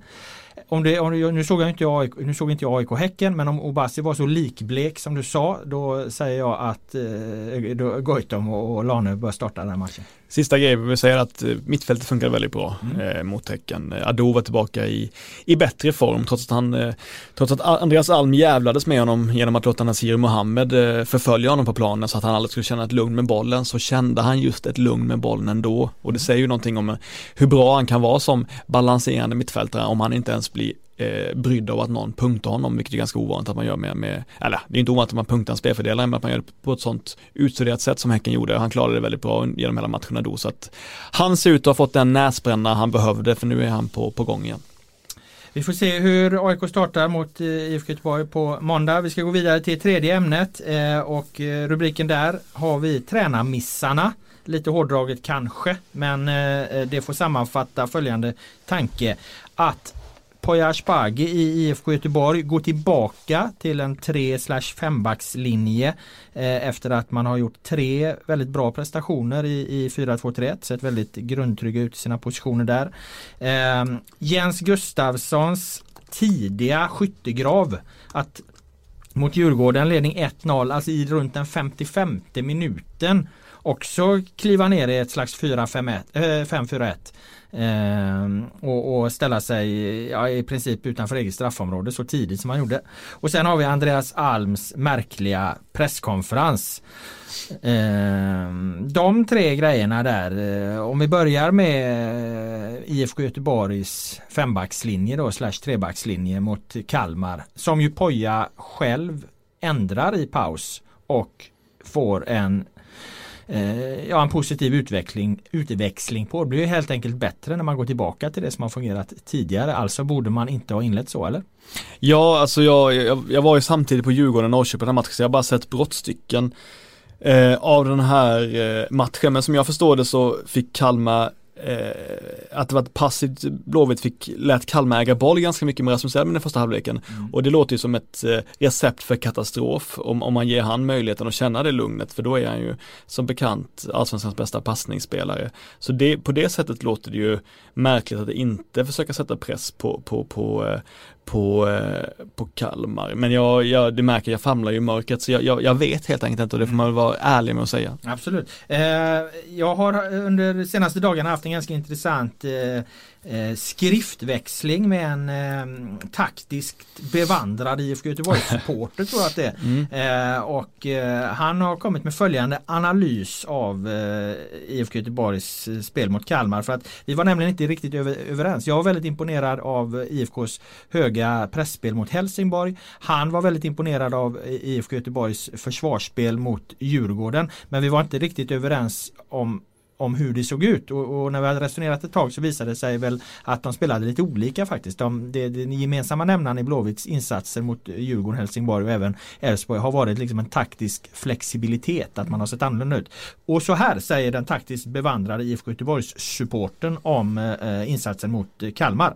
om det, om det, nu, såg jag inte AIK, nu såg inte jag AIK Häcken men om Obasi var så likblek som du sa då säger jag att eh, Goitom och, och Lane bör starta den här matchen. Sista grejen, vi säger att eh, mittfältet funkar väldigt bra mm. eh, mot Häcken. Ado var tillbaka i, i bättre form trots att han, eh, trots att Andreas Alm jävlades med honom genom att låta Nasir Mohammed eh, förfölja honom på planen så att han aldrig skulle känna ett lugn med bollen så kände han just ett lugn med bollen ändå och det mm. säger ju någonting om hur bra han kan vara som balanserande mittfältare om han inte ens blir eh, brydd av att någon punktar honom, vilket är ganska ovanligt att man gör med, med eller det är inte ovanligt att man punktar en spelfördelare, men att man gör det på ett sånt utstuderat sätt som Häcken gjorde. Han klarade det väldigt bra genom hela matcherna då, så att han ser ut att ha fått den näsbränna han behövde, för nu är han på, på gång igen. Vi får se hur AIK startar mot eh, IFK Göteborg på måndag. Vi ska gå vidare till tredje ämnet eh, och eh, rubriken där har vi tränarmissarna. Lite hårdraget kanske men det får sammanfatta följande tanke att Poya Ashbagi i IFK Göteborg går tillbaka till en 3 5 backslinje eh, efter att man har gjort tre väldigt bra prestationer i, i 4-2-3-1. Sett väldigt grundtrygga ut i sina positioner där. Ehm, Jens Gustavssons tidiga skyttegrav att mot Djurgården ledning 1-0 alltså i runt den 55 minuten också kliva ner i ett slags 5-4-1 Eh, ehm, och, och, ställa sig ja, i princip utanför eget straffområde så tidigt som han gjorde. Och sen har vi Andreas Alms märkliga presskonferens. Eh, de tre grejerna där. Eh, om vi börjar med eh, IFK Göteborgs fembackslinje då slash trebackslinje mot Kalmar. Som ju Poja själv ändrar i paus och får en eh, ja, en positiv utveckling, utväxling på. Det blir helt enkelt bättre när man går tillbaka till det som har fungerat tidigare. Alltså borde man inte ha inlett så eller? Ja, alltså jag, jag, jag var ju samtidigt på Djurgården och Norrköping den här matchen så jag har bara sett brottstycken eh, av den här eh, matchen. Men som jag förstår det så fick Kalmar att det var ett passivt Blåvitt fick, lät Kalmar äga boll ganska mycket med Rasmus Elm i den första halvleken. Mm. Och det låter ju som ett eh, recept för katastrof om, om man ger han möjligheten att känna det lugnet för då är han ju som bekant allsvenskans bästa passningsspelare. Så det, på det sättet låter det ju märkligt att inte försöka sätta press på, på, på, eh, på, eh, på Kalmar. Men jag, jag, det märker, jag famlar ju i mörkret så jag, jag, jag, vet helt enkelt inte och det får man väl vara ärlig med att säga. Absolut. Eh, jag har under de senaste dagarna haft en ganska intressant eh, eh, skriftväxling med en eh, taktiskt bevandrad IFK Göteborg-supporter tror jag att det är. Mm. Eh, och eh, han har kommit med följande analys av eh, IFK Göteborgs spel mot Kalmar. För att vi var nämligen inte riktigt över, överens. Jag var väldigt imponerad av IFKs höga pressspel mot Helsingborg. Han var väldigt imponerad av IFK Göteborgs försvarsspel mot Djurgården. Men vi var inte riktigt överens om om hur det såg ut och, och, när vi hade resonerat ett tag så visade det sig väl att de spelade lite olika faktiskt. De, det, den gemensamma nämnaren i Blåvitts insatser mot Djurgården, Helsingborg och även Elfsborg har varit liksom en taktisk flexibilitet, att man har sett annorlunda ut. Och så här säger den taktiskt bevandrade IFK Göteborgs supporten om eh, insatsen mot Kalmar.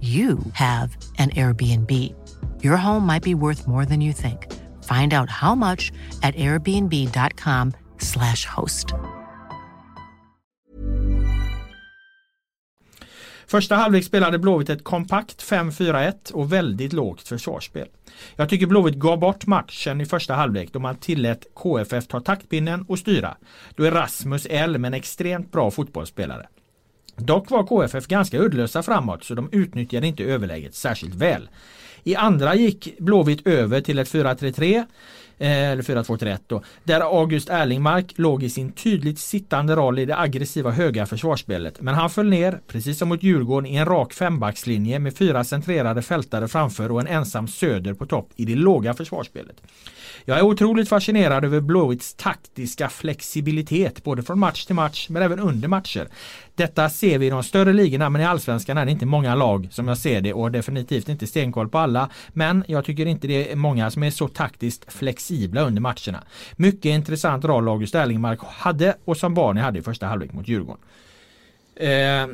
you have an Airbnb. Your home might be worth more than you think. Find out how much at airbnb.com slash host. Första halvlek spelade Blåvitt ett kompakt 5-4-1 och väldigt lågt försvarsspel. Jag tycker Blåvitt gav bort matchen i första halvlek då man tillät KFF ta taktpinnen och styra. Då är Rasmus Elm en extremt bra fotbollsspelare. Dock var KFF ganska uddlösa framåt så de utnyttjade inte överläget särskilt väl. I andra gick Blåvitt över till ett 4-3-3 eh, eller 4-2-3-1 då, där August Erlingmark låg i sin tydligt sittande roll i det aggressiva höga försvarsspelet. Men han föll ner, precis som mot Djurgården, i en rak fembackslinje med fyra centrerade fältare framför och en ensam söder på topp i det låga försvarsspelet. Jag är otroligt fascinerad över Blåvitts taktiska flexibilitet både från match till match men även under matcher. Detta ser vi i de större ligorna men i Allsvenskan är det inte många lag som jag ser det och definitivt inte stenkoll på alla. Men jag tycker inte det är många som är så taktiskt flexibla under matcherna. Mycket intressant roll August Erlingmark hade och som Barney hade i första halvlek mot Djurgården. Eh,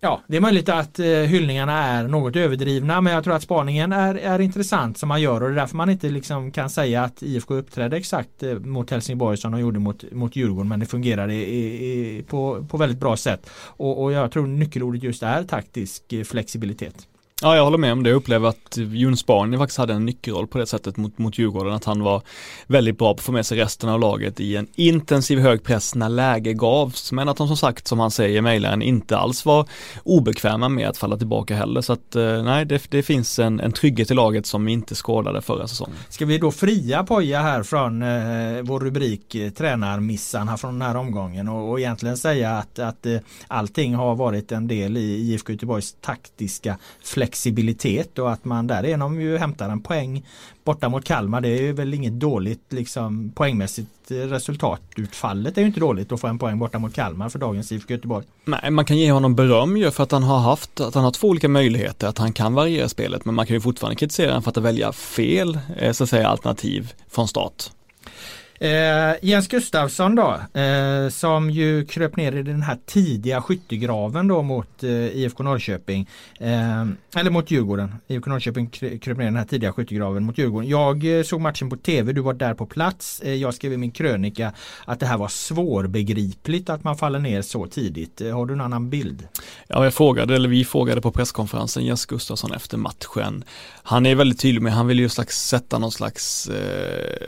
Ja, det är möjligt att eh, hyllningarna är något överdrivna men jag tror att spaningen är, är intressant som man gör och det är därför man inte liksom kan säga att IFK uppträdde exakt eh, mot Helsingborg som de gjorde mot, mot Djurgården men det fungerade i, i, på, på väldigt bra sätt. Och, och jag tror nyckelordet just är taktisk eh, flexibilitet. Ja, jag håller med om det. Jag upplever att Jon Spanien faktiskt hade en nyckelroll på det sättet mot, mot Djurgården. Att han var väldigt bra på att få med sig resten av laget i en intensiv hög press när läge gavs. Men att de som sagt, som han säger i mejlaren, inte alls var obekväma med att falla tillbaka heller. Så att eh, nej, det, det finns en, en trygghet i laget som vi inte skådade förra säsongen. Ska vi då fria Poja här från eh, vår rubrik eh, tränarmissan här från den här omgången och, och egentligen säga att, att eh, allting har varit en del i IFK Göteborgs taktiska flex flexibilitet och att man därigenom ju hämtar en poäng borta mot Kalmar. Det är väl inget dåligt liksom poängmässigt resultatutfallet är ju inte dåligt att få en poäng borta mot Kalmar för dagens IFK Göteborg. Nej, man kan ge honom beröm ju för att han har haft, att han har två olika möjligheter, att han kan variera spelet, men man kan ju fortfarande kritisera honom för att välja fel, eh, så att säga, alternativ från start. Eh, Jens Gustafsson då, eh, som ju kröp ner i den här tidiga skyttegraven då mot eh, IFK Norrköping. Eh, eller mot Djurgården. IFK Norrköping kröp ner i den här tidiga skyttegraven mot Djurgården. Jag eh, såg matchen på tv, du var där på plats. Eh, jag skrev i min krönika att det här var svårbegripligt att man faller ner så tidigt. Eh, har du en annan bild? Ja, jag frågade, eller vi frågade på presskonferensen Jens Gustafsson efter matchen. Han är väldigt tydlig med, han vill ju slags sätta någon slags eh,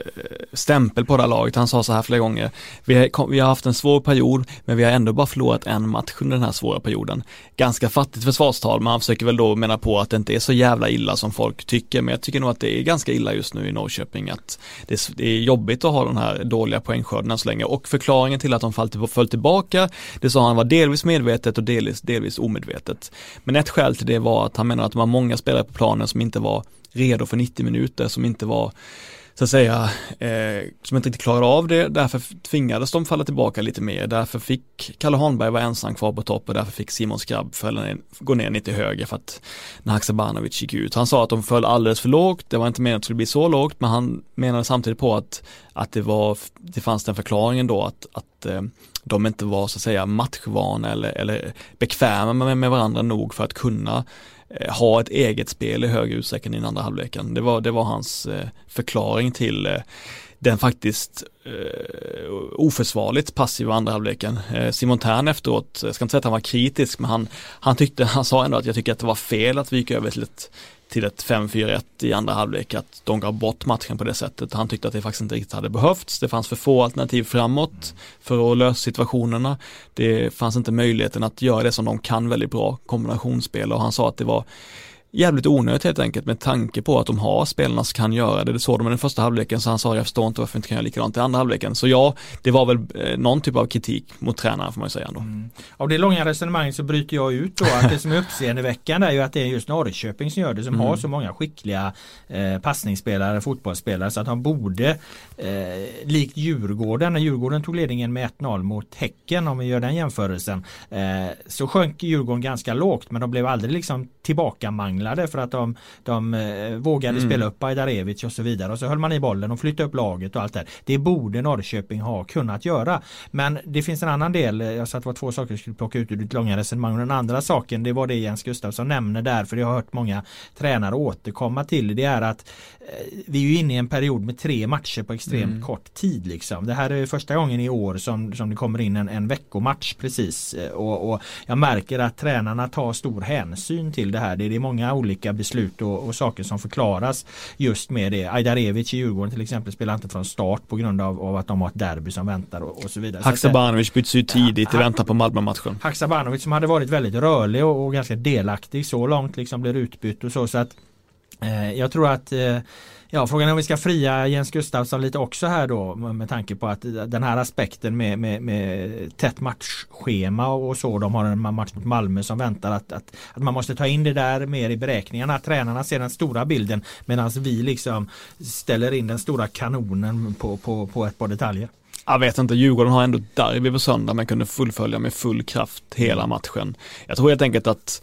stämpel på det laget. Han sa så här flera gånger, vi har, vi har haft en svår period, men vi har ändå bara förlorat en match under den här svåra perioden. Ganska fattigt försvarstal, men han försöker väl då mena på att det inte är så jävla illa som folk tycker, men jag tycker nog att det är ganska illa just nu i Norrköping, att det är, det är jobbigt att ha den här dåliga poängskörden så länge och förklaringen till att de föll, föll tillbaka, det sa han var delvis medvetet och delvis, delvis omedvetet. Men ett skäl till det var att han menar att de har många spelare på planen som inte var redo för 90 minuter, som inte var så att säga, eh, som inte riktigt klarade av det. Därför tvingades de falla tillbaka lite mer. Därför fick Kalle Hanberg vara ensam kvar på topp och därför fick Simon Skrabb fälla gå ner lite höger för att när Haksabanovic gick ut. Han sa att de föll alldeles för lågt. Det var inte meningen att det skulle bli så lågt, men han menade samtidigt på att, att det var, det fanns den förklaringen då att, att eh, de inte var så att säga matchvana eller, eller bekväma med, med varandra nog för att kunna Eh, ha ett eget spel i högre utsträckning i den andra halvleken. Det var, det var hans eh, förklaring till eh, den faktiskt eh, oförsvarligt passiva andra halvleken. Eh, Simon Tern efteråt, jag ska inte säga att han var kritisk, men han, han tyckte, han sa ändå att jag tycker att det var fel att vi gick över till ett till ett 5-4-1 i andra halvlek, att de gav bort matchen på det sättet. Han tyckte att det faktiskt inte riktigt hade behövts. Det fanns för få alternativ framåt för att lösa situationerna. Det fanns inte möjligheten att göra det som de kan väldigt bra, kombinationsspel och han sa att det var jävligt onödigt helt enkelt med tanke på att de har spelarna som kan göra det. Det såg de i den första halvleken så han sa jag förstår inte varför inte kan göra likadant i andra halvleken. Så ja, det var väl eh, någon typ av kritik mot tränaren får man ju säga ändå. Mm. Av det långa resonemanget så bryter jag ut då att det som är uppseendeväckande är ju att det är just Norrköping som gör det som mm. har så många skickliga eh, passningsspelare, fotbollsspelare så att de borde eh, likt Djurgården, när Djurgården tog ledningen med 1-0 mot Häcken om vi gör den jämförelsen eh, så sjönk Djurgården ganska lågt men de blev aldrig liksom tillbaka manglade för att de, de eh, vågade mm. spela upp Ajdarevic och så vidare och så höll man i bollen och flyttade upp laget och allt det. Det borde Norrköping ha kunnat göra. Men det finns en annan del, jag sa att det var två saker jag skulle plocka ut ur ditt långa resonemang. Den andra saken det var det Jens Gustafsson nämner där för jag har hört många tränare återkomma till det är att eh, vi är ju inne i en period med tre matcher på extremt mm. kort tid liksom. Det här är första gången i år som, som det kommer in en, en veckomatch precis eh, och, och jag märker att tränarna tar stor hänsyn till det här. Det är många olika beslut och, och saker som förklaras just med det. Ajdarevic i Djurgården till exempel spelar inte från start på grund av, av att de har ett derby som väntar och, och så vidare. Haksabanovic byts ut tidigt ja, i väntan på Malmö-matchen. Haksabanovic som hade varit väldigt rörlig och, och ganska delaktig så långt liksom blir utbytt och så. så att eh, Jag tror att eh, Ja, frågan är om vi ska fria Jens Gustafsson lite också här då med tanke på att den här aspekten med, med, med tätt matchschema och så. De har en match mot Malmö som väntar att, att, att man måste ta in det där mer i beräkningarna. Tränarna ser den stora bilden medan vi liksom ställer in den stora kanonen på, på, på ett par detaljer. Jag vet inte, Djurgården har ändå derby på söndag men kunde fullfölja med full kraft hela matchen. Jag tror helt enkelt att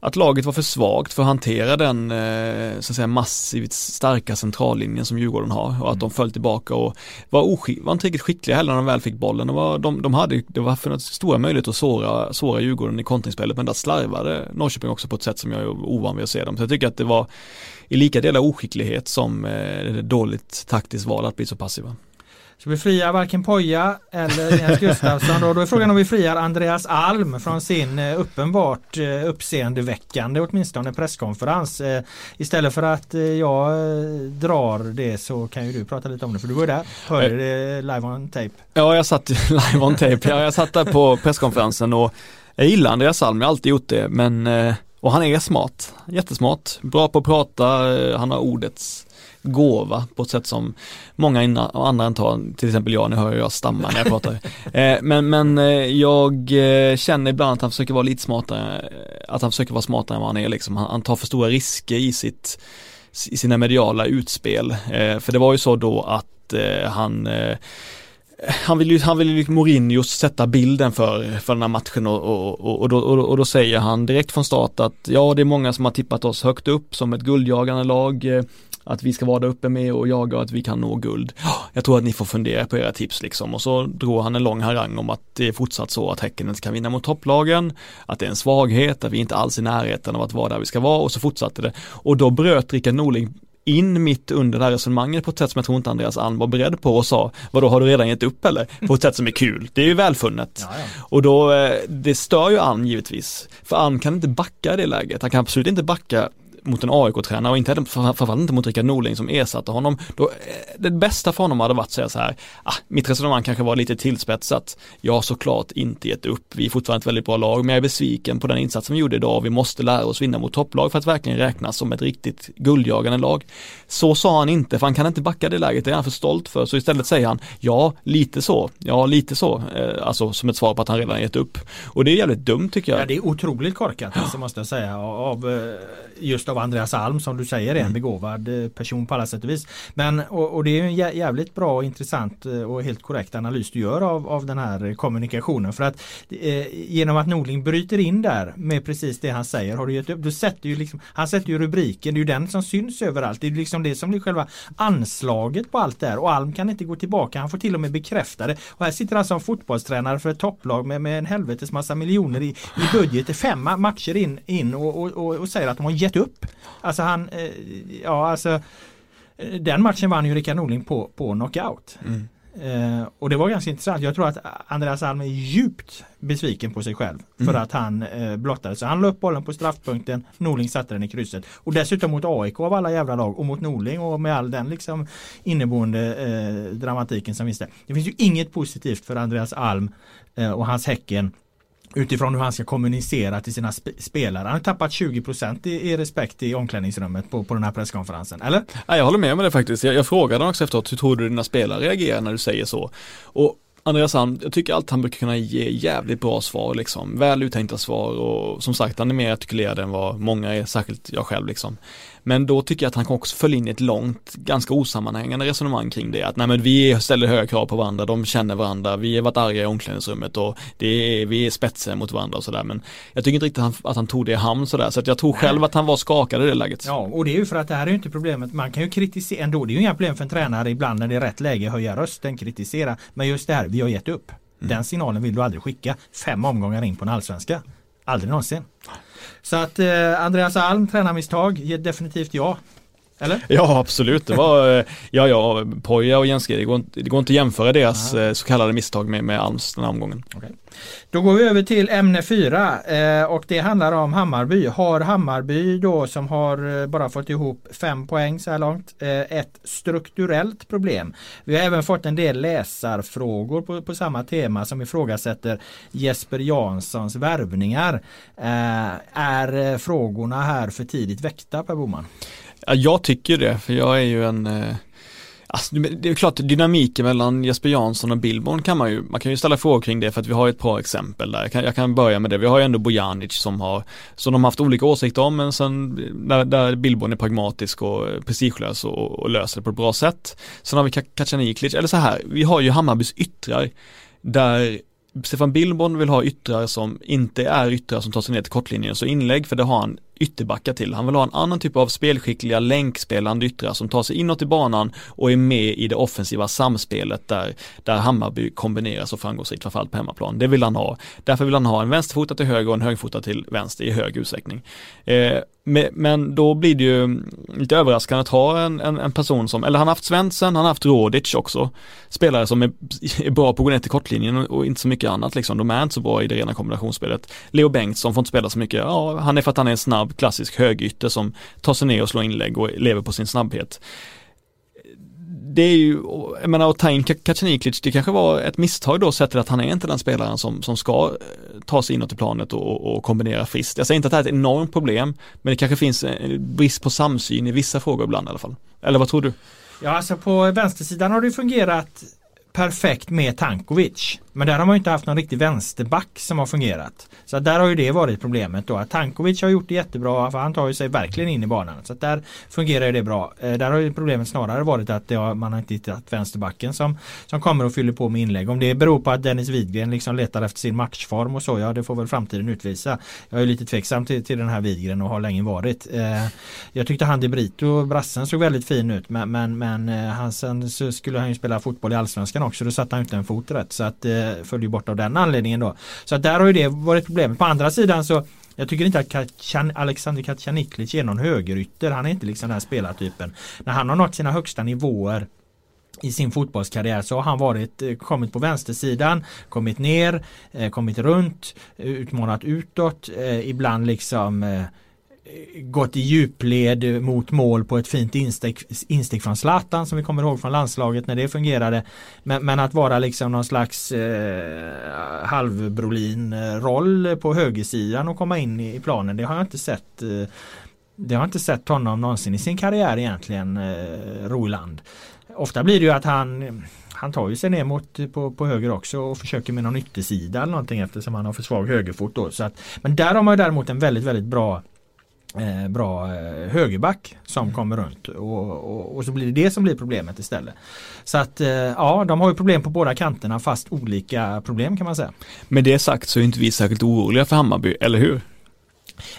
att laget var för svagt för att hantera den eh, så att säga massivt starka centrallinjen som Djurgården har och att mm. de föll tillbaka och var, oskick, var inte riktigt skickliga heller när de väl fick bollen. De, var, de, de hade, det var för stora möjligheter att såra, såra Djurgården i kontringsspelet men där slarvade Norrköping också på ett sätt som jag är ovan vid att se dem. Så jag tycker att det var i lika delar oskicklighet som eh, dåligt taktiskt val att bli så passiva. Så vi friar varken Poja eller Jens Gustafsson. Då, då är frågan om vi friar Andreas Alm från sin eh, uppenbart eh, uppseendeväckande åtminstone presskonferens. Eh, istället för att jag drar det så kan ju du prata lite om det för du var ju där. Hörde det live on tape? Ja jag satt (laughs) live on tape. Ja, jag satt där på presskonferensen och jag gillar Andreas Alm, jag har alltid gjort det men och han är smart, jättesmart, bra på att prata, han har ordets gåva på ett sätt som många andra inte har, till exempel jag, nu hör jag stamma när jag pratar. (laughs) eh, men men eh, jag eh, känner ibland att han försöker vara lite smartare, att han försöker vara smartare än vad han är liksom. Han, han tar för stora risker i sitt i sina mediala utspel. Eh, för det var ju så då att eh, han eh, han vill ju, han vill ju liksom Mourinho sätta bilden för, för den här matchen och, och, och, och, då, och, då säger han direkt från start att ja det är många som har tippat oss högt upp som ett guldjagande lag att vi ska vara där uppe med och jaga och att vi kan nå guld. Jag tror att ni får fundera på era tips liksom och så drog han en lång harang om att det är fortsatt så att Häcken inte kan vinna mot topplagen, att det är en svaghet, att vi inte alls är i närheten av att vara där vi ska vara och så fortsatte det. Och då bröt Rickard Norling in mitt under det här resonemanget på ett sätt som jag tror inte Andreas Alm var beredd på och sa, vadå har du redan gett upp eller? På ett sätt som är kul, det är ju välfunnet. Ja, ja. Och då, eh, det stör ju Alm givetvis, för Alm kan inte backa i det läget, han kan absolut inte backa mot en AIK-tränare och inte framförallt inte mot Rickard Norling som ersatte honom. Då, eh, det bästa för honom hade varit att säga så här, ah, mitt resonemang kanske var lite tillspetsat. Jag har såklart inte gett upp, vi är fortfarande ett väldigt bra lag, men jag är besviken på den insatsen vi gjorde idag. Vi måste lära oss vinna mot topplag för att verkligen räknas som ett riktigt guldjagande lag. Så sa han inte, för han kan inte backa det läget, det är han för stolt för. Så istället säger han, ja, lite så, ja, lite så, eh, alltså som ett svar på att han redan gett upp. Och det är jävligt dumt tycker jag. Ja, det är otroligt korkat, alltså, måste jag säga, av, eh, just av av Andreas Alm som du säger är en mm. begåvad eh, person på alla sätt och vis. Men och, och det är en jävligt bra och intressant eh, och helt korrekt analys du gör av, av den här kommunikationen. För att eh, genom att Norling bryter in där med precis det han säger har du gett upp. Du sätter ju liksom, han sätter ju rubriken, det är ju den som syns överallt. Det är liksom det som blir själva anslaget på allt det här och Alm kan inte gå tillbaka. Han får till och med bekräfta det. Och här sitter alltså en fotbollstränare för ett topplag med, med en helvetes massa miljoner i, i budget fem matcher in, in och, och, och, och säger att de har gett upp. Alltså han, eh, ja alltså den matchen vann ju Rickard Norling på, på knockout. Mm. Eh, och det var ganska intressant. Jag tror att Andreas Alm är djupt besviken på sig själv för mm. att han eh, blottade. Så han la upp bollen på straffpunkten, Norling satte den i krysset. Och dessutom mot AIK av alla jävla lag och mot Norling och med all den liksom inneboende eh, dramatiken som finns där. Det finns ju inget positivt för Andreas Alm eh, och hans Häcken utifrån hur han ska kommunicera till sina sp spelare. Han har tappat 20% i, i respekt i omklädningsrummet på, på den här presskonferensen, eller? Ja, jag håller med om det faktiskt. Jag, jag frågade honom också efteråt, hur tror du dina spelare reagerar när du säger så? Och Andreas Sand, jag tycker alltid han brukar kunna ge jävligt bra svar liksom, väl uttänkta svar och som sagt han är mer artikulerad än vad många är, särskilt jag själv liksom. Men då tycker jag att han också följa in i ett långt, ganska osammanhängande resonemang kring det. Att nej men vi ställer höga krav på varandra, de känner varandra, vi har varit arga i omklädningsrummet och det är, vi är spetsiga mot varandra och sådär. Men jag tycker inte riktigt att han, att han tog det i hamn sådär. Så att jag tror själv att han var skakad i det läget. Ja, och det är ju för att det här är ju inte problemet. Man kan ju kritisera ändå. Det är ju inga problem för en tränare ibland när det är rätt läge höja rösten, kritisera. Men just det här, vi har gett upp. Mm. Den signalen vill du aldrig skicka fem omgångar in på en allsvenska. Aldrig någonsin. Så att eh, Andreas Alm, tränarmisstag, definitivt ja. Eller? Ja absolut, det var, eh, ja ja, Poja och Jenske, det går, inte, det går inte att jämföra deras Aha. Eh, så kallade misstag med, med Alms den här omgången. Okay. Då går vi över till ämne 4 eh, och det handlar om Hammarby. Har Hammarby då som har bara fått ihop fem poäng så här långt ett strukturellt problem. Vi har även fått en del läsarfrågor på, på samma tema som ifrågasätter Jesper Janssons värvningar. Är frågorna här för tidigt väckta Per Boman? Ja, jag tycker det, för jag är ju en eh, Alltså, det är klart, dynamiken mellan Jesper Jansson och Billborn kan man ju, man kan ju ställa frågor kring det för att vi har ett par exempel där. Jag kan, jag kan börja med det. Vi har ju ändå Bojanic som har, som de har haft olika åsikter om men sen där, där Billborn är pragmatisk och eh, prestigelös och, och löser det på ett bra sätt. Sen har vi Kacaniklic, eller så här, vi har ju Hammarbys yttrar där Stefan Billborn vill ha yttrar som inte är yttrar som tar sig ner till kortlinjen så inlägg för det har han ytterbackar till. Han vill ha en annan typ av spelskickliga länkspelande yttrar som tar sig inåt i banan och är med i det offensiva samspelet där, där Hammarby kombineras och framgångsrikt framförallt på hemmaplan. Det vill han ha. Därför vill han ha en vänsterfota till höger och en högerfota till vänster i hög utsträckning. Eh, men då blir det ju mm, lite överraskande att ha en, en, en, person som, eller han har haft Svensson, han har haft Rodic också. Spelare som är, är bra på att gå ner till kortlinjen och, och, inte så mycket annat liksom. De är inte så bra i det rena kombinationsspelet. Leo Bengtsson får inte spela så mycket, ja han är för att han är snabb snabb klassisk högytter som tar sig ner och slår inlägg och lever på sin snabbhet. Det är ju, jag menar att ta in Kacaniklic, det kanske var ett misstag då sett till att han är inte den spelaren som, som ska eh, ta sig inåt i planet och, och kombinera friskt. Jag säger inte att det här är ett enormt problem, men det kanske finns en brist på samsyn i vissa frågor ibland i alla fall. Eller vad tror du? Ja, alltså på vänstersidan har det fungerat perfekt med Tankovic. Men där har man inte haft någon riktig vänsterback som har fungerat. Så där har ju det varit problemet då. Att Tankovic har gjort det jättebra för han tar ju sig verkligen in i banan. Så där fungerar det bra. Eh, där har ju problemet snarare varit att har, man har inte hittat vänsterbacken som, som kommer och fyller på med inlägg. Om det beror på att Dennis Widgren liksom letar efter sin matchform och så, ja det får väl framtiden utvisa. Jag är lite tveksam till, till den här Widgren och har länge varit. Eh, jag tyckte han de Brito, brassen såg väldigt fin ut men, men, men eh, han, sen så skulle han ju spela fotboll i Allsvenskan också. Då satte han inte en fot rätt. Så att eh, föll bort av den anledningen då. Så att där har ju det varit problemet. På andra sidan så jag tycker inte att Alexander Kacaniklic är någon högerytter. Han är inte liksom den här spelartypen. När han har nått sina högsta nivåer i sin fotbollskarriär så har han varit, eh, kommit på vänstersidan, kommit ner, eh, kommit runt, utmanat utåt, eh, ibland liksom gått i djupled mot mål på ett fint instick, instick från Zlatan som vi kommer ihåg från landslaget när det fungerade. Men, men att vara liksom någon slags eh, halvbrolin-roll på högersidan och komma in i, planen det har jag inte sett eh, det har jag inte sett honom någonsin i sin karriär egentligen, eh, Roland. Ofta blir det ju att han han tar ju sig ner mot på, på höger också och försöker med någon yttersida eller någonting eftersom han har för svag högerfot då. Så att, men där har man ju däremot en väldigt väldigt bra eh, bra eh, högerback som mm. kommer runt och, och, och, så blir det det som blir problemet istället. Så att eh, ja, de har ju problem på båda kanterna fast olika problem kan man säga. Med det sagt så är inte vi särskilt oroliga för Hammarby, eller hur?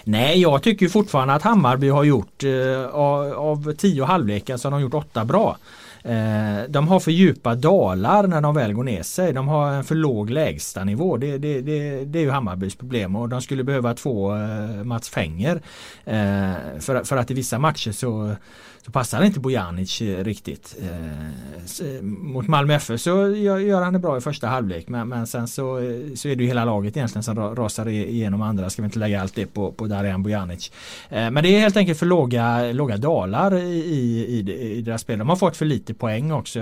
Nej, jag tycker fortfarande att Hammarby har gjort eh, av, av tio halvlekar så har de gjort åtta bra. Eh, de har för djupa dalar när de väl går ner sig. De har en för låg lägstanivå. Det, det, det, det är ju Hammarbys problem och de skulle behöva två eh, Mats Fänger. Eh, för, för att i vissa matcher så så passar inte Bojanic eh, riktigt. Eh, mot Malmö FF så gör, han det bra i första halvlek men, men sen så, eh, så är det ju hela laget egentligen som rasar igenom andra. Ska vi inte lägga allt det på, på Darijan Bojanic. Eh, men det är helt enkelt för låga, låga dalar i, i, i, i deras spel. De har fått för lite poäng också.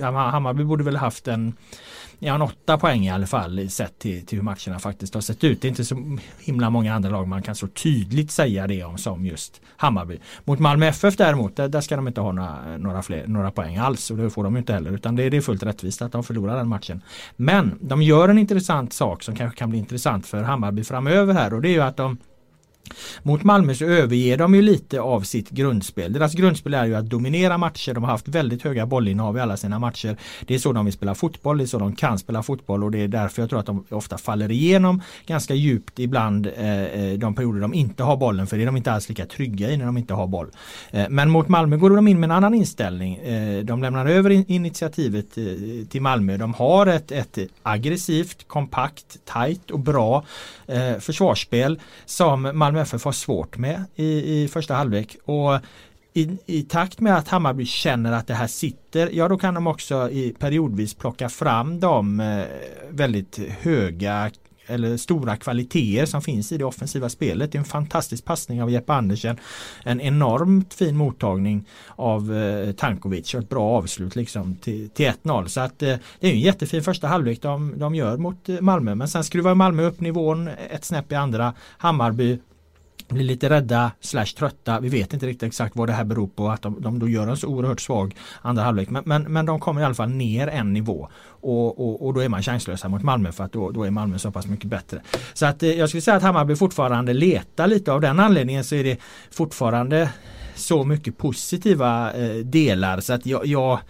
Hammarby borde väl haft en ja, en åtta poäng i alla fall sett till, till hur matcherna faktiskt har sett ut. Det är inte så himla många andra lag man kan så tydligt säga det om som just Hammarby. Mot Malmö FF däremot, där, där ska de inte ha några, några, fler, några poäng alls och det får de inte heller utan det, det är fullt rättvist att de förlorar den matchen. Men de gör en intressant sak som kanske kan bli intressant för Hammarby framöver här och det är ju att de mot Malmö så överger de ju lite av sitt grundspel. Deras grundspel är ju att dominera matcher. De har haft väldigt höga bollinnehav i alla sina matcher. Det är så de vill spela fotboll, det är så de kan spela fotboll och det är därför jag tror att de ofta faller igenom ganska djupt ibland eh, eh de perioder de inte har bollen för det är de inte alls lika trygga i när de inte har boll. Eh, men mot Malmö går de in med en annan inställning. Eh, de lämnar över in initiativet eh, till Malmö. De har ett, ett aggressivt, kompakt, tajt och bra eh, försvarsspel som Malmö FF har svårt med i, i första halvlek. Och i, i, takt med att Hammarby känner att det här sitter, ja då kan de också i periodvis plocka fram de eh, väldigt höga eller stora kvaliteter som finns i det offensiva spelet. Det är en fantastisk passning av Jeppe Andersen. En enormt fin mottagning av eh, Tankovic och ett bra avslut liksom till, till 1-0. Så att eh, det är en jättefin första halvlek de, de gör mot eh, Malmö. Men sen skruvar Malmö upp nivån ett snäpp i andra. Hammarby blir lite rädda slash trötta. Vi vet inte riktigt exakt vad det här beror på att de, de då gör en så oerhört svag andra halvlek. Men, men, men de kommer i alla fall ner en nivå och, och, och då är man chanslösa mot Malmö för att då, då är Malmö så pass mycket bättre. Så att eh, jag skulle säga att Hammarby fortfarande letar lite av den anledningen så är det fortfarande så mycket positiva eh, delar så att jag, jag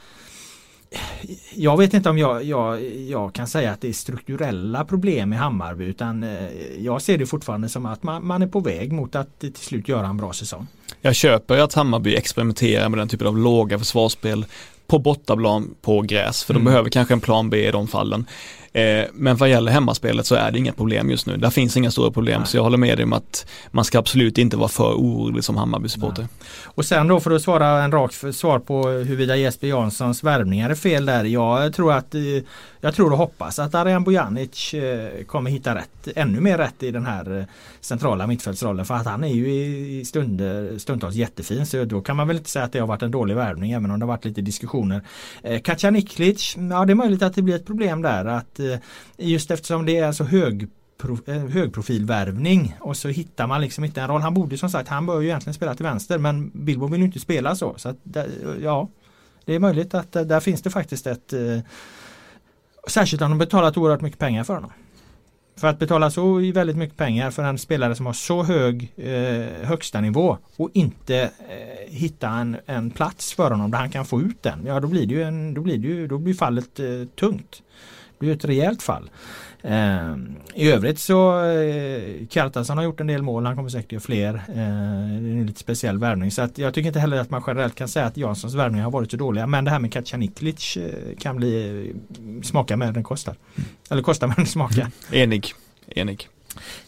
jag vet inte om jag, jag, jag, kan säga att det är strukturella problem i Hammarby utan eh, jag ser det fortfarande som att man, man, är på väg mot att till slut göra en bra säsong. Jag köper att Hammarby experimenterar med den typen av låga försvarsspel på bortaplan på gräs för de mm. behöver kanske en plan B i de fallen. Eh, men vad gäller hemmaspelet så är det inga problem just nu. Där finns inga stora problem Nej. så jag håller med dig om att man ska absolut inte vara för orolig som Hammarby-supporter. Och sen då för att svara en rak svar på huruvida Jesper Janssons värvningar är fel där. Jag tror att eh, jag tror och hoppas att Arijan Bojanic eh, kommer hitta rätt, ännu mer rätt i den här eh, centrala mittfältsrollen för att han är ju i stunder, stundtals jättefin så då kan man väl inte säga att det har varit en dålig värvning även om det har varit lite diskussioner. Eh, Kacaniklic, ja det är möjligt att det blir ett problem där att just eftersom det är så hög högprofilvärvning och så hittar man liksom inte en roll. Han borde som sagt, han bör ju egentligen spela till vänster men Bilbo vill ju inte spela så. så att, ja, Det är möjligt att där finns det faktiskt ett eh, Särskilt om de betalat oerhört mycket pengar för honom. För att betala så väldigt mycket pengar för en spelare som har så hög eh, högsta nivå och inte eh, hitta en, en plats för honom där han kan få ut den. Ja då blir det ju, en, då blir det ju då blir fallet eh, tungt. Det blir ett rejält fall. Eh, I övrigt så eh, Kartansson har gjort en del mål, han kommer säkert göra fler. Eh, det är en lite speciell värvning så att jag tycker inte heller att man generellt kan säga att Janssons värvningar har varit så dåliga. Men det här med Kacaniklic eh, kan bli eh, smaka med den kostar. Mm. Eller kostar men smaka. Mm. Enig. Enig.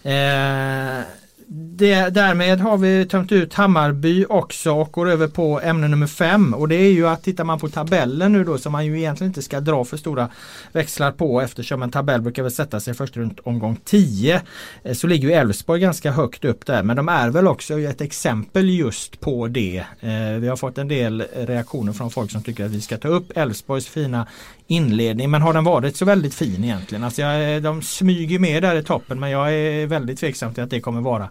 Eh, det, därmed har vi tömt ut Hammarby också och går över på ämne nummer fem och det är ju att tittar man på tabellen nu då som man ju egentligen inte ska dra för stora växlar på eftersom en tabell brukar väl sätta sig först runt omgång 10 eh, så ligger ju Elfsborg ganska högt upp där men de är väl också ett exempel just på det. Eh, vi har fått en del reaktioner från folk som tycker att vi ska ta upp Elfsborgs fina inledning men har den varit så väldigt fin egentligen? Alltså jag, de smyger med där i toppen men jag är väldigt tveksam till att det kommer vara.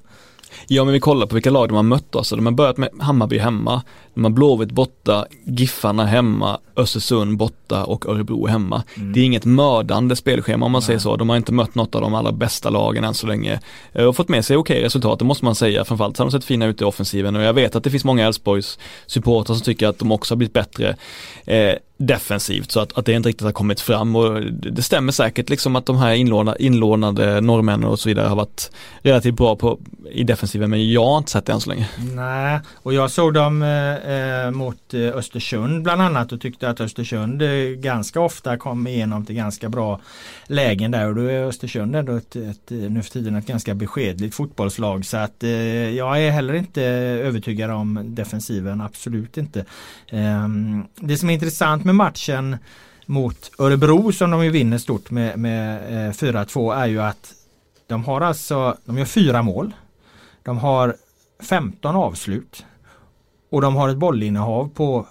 Ja men vi kollar på vilka lag de har mött alltså. De har börjat med Hammarby hemma, har Blåvitt borta, Giffarna hemma, Östersund borta och Örebro hemma. Mm. Det är inget mördande spelschema om man Nej. säger så. De har inte mött något av de allra bästa lagen än så länge eh, och fått med sig okej resultat, det måste man säga. Framförallt har de sett fina ut i offensiven och jag vet att det finns många Elfsborgs supportrar som tycker att de också har blivit bättre. Eh, defensivt så att, att det inte riktigt har kommit fram och det stämmer säkert liksom att de här inlånade, inlånade norrmännen och så vidare har varit relativt bra på, i defensiven men jag har inte sett det än så länge. Nej, och jag såg dem eh, eh mot eh, Östersund bland annat och tyckte att Östersund eh, ganska ofta kom igenom till ganska bra lägen där och då är Östersund ändå ett, ett, eh, nu för tiden ett ganska beskedligt fotbollslag så att eh, jag är heller inte övertygad om defensiven, absolut inte. Eh, det som är intressant med matchen mot Örebro som de ju vinner stort med, med eh, 4-2 är ju att de har alltså, de gör fyra mål. De har 15 avslut. Och de har ett bollinnehav på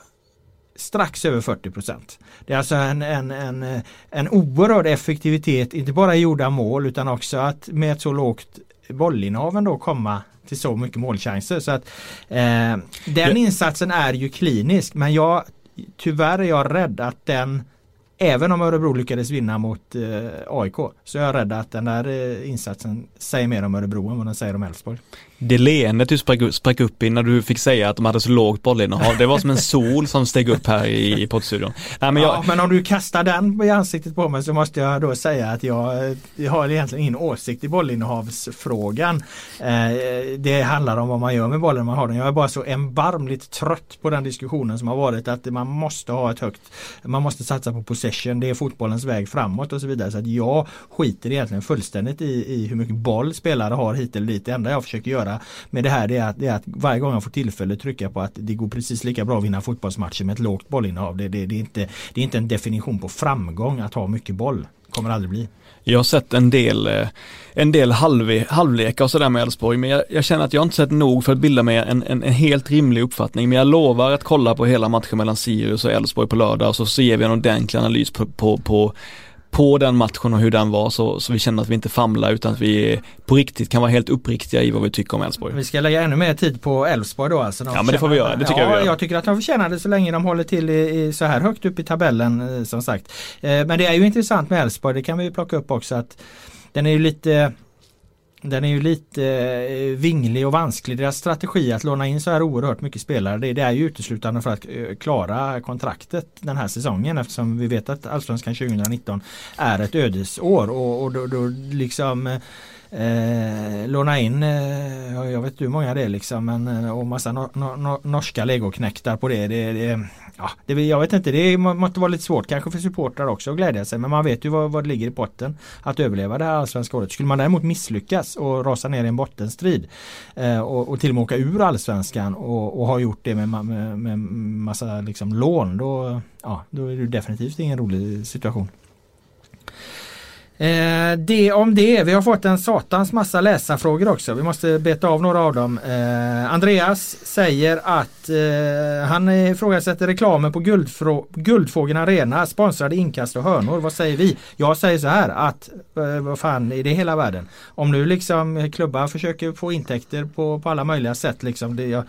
strax över 40 procent. Det är alltså en, en, en, en oerhörd effektivitet, inte bara i gjorda mål utan också att med ett så lågt bollinnehav ändå komma till så mycket målchanser. Så att, eh, den insatsen är ju klinisk men jag tyvärr är jag rädd att den Även om Örebro lyckades vinna mot eh, AIK så är jag rädd att den där eh, insatsen säger mer om Örebro än vad den säger om Elfsborg. Det leendet du sprack, sprack upp i när du fick säga att de hade så lågt bollinnehav, det var som en sol som steg upp här i, i poddstudion. Nej, men, jag... ja, men om du kastar den i ansiktet på mig så måste jag då säga att jag, jag har egentligen ingen åsikt i bollinnehavsfrågan. Eh, det handlar om vad man gör med bollen när man har den. Jag är bara så erbarmligt trött på den diskussionen som har varit att man måste ha ett högt, man måste satsa på possession, det är fotbollens väg framåt och så vidare. Så att jag skiter egentligen fullständigt i, i hur mycket boll spelare har hit eller dit. Det enda jag försöker göra göra med det här det är, att, det är att varje gång jag får tillfälle trycka på att det går precis lika bra att vinna fotbollsmatcher med ett lågt bollinnehav. Det, det, det, är inte, det är inte en definition på framgång att ha mycket boll. Kommer aldrig bli. Jag har sett en del, eh, en del halv, halvlekar och sådär med Elfsborg men jag, jag, känner att jag inte sett nog för att bilda mig en, en, en, helt rimlig uppfattning. Men jag lovar att kolla på hela matchen mellan Sirius och Elfsborg på lördag och så ser vi en ordentlig analys på, på, på på den matchen och hur den var så, så vi känner att vi inte famlar utan att vi på riktigt kan vara helt uppriktiga i vad vi tycker om Elfsborg. Vi ska lägga ännu mer tid på Elfsborg då alltså. Ja men det får vi göra, det tycker ja, jag vi gör. Jag tycker att de förtjänar det så länge de håller till i, i så här högt upp i tabellen eh, som sagt. Eh, men det är ju intressant med Elfsborg, det kan vi plocka upp också att den är ju lite den är ju lite eh, vinglig och vansklig. Deras strategi att låna in så här oerhört mycket spelare det, det är ju uteslutande för att eh, klara kontraktet den här säsongen eftersom vi vet att Allsvenskan 2019 är ett ödesår och, och då, då liksom eh, eh, låna in, eh, jag vet inte hur många det är liksom, men, eh, och massa no, no, norska legoknäktar på det. det, det ja, det, jag vet inte, det måste vara lite svårt kanske för supportrar också att glädja sig men man vet ju vad, vad det ligger i potten att överleva det här allsvenska året. Skulle man däremot misslyckas och rasa ner i en bottenstrid eh, och, och till och med åka ur allsvenskan och, och ha gjort det med, med, med massa liksom lån då, ja, då är det definitivt ingen rolig situation. Eh, det om det. Vi har fått en satans massa läsarfrågor också. Vi måste beta av några av dem. Eh, Andreas säger att eh, han ifrågasätter reklamen på Guldfågeln Arena, sponsrade inkast och hörnor. Vad säger vi? Jag säger så här att eh, vad fan är det hela världen? Om nu liksom eh, klubbar försöker få intäkter på, på alla möjliga sätt liksom. Det, jag,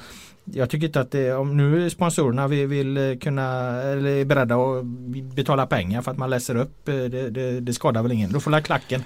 jag tycker inte att det, om nu sponsorerna vill, vill kunna eller är beredda att betala pengar för att man läser upp, eh, det, det, det skadar väl ingen. Då får väl klacken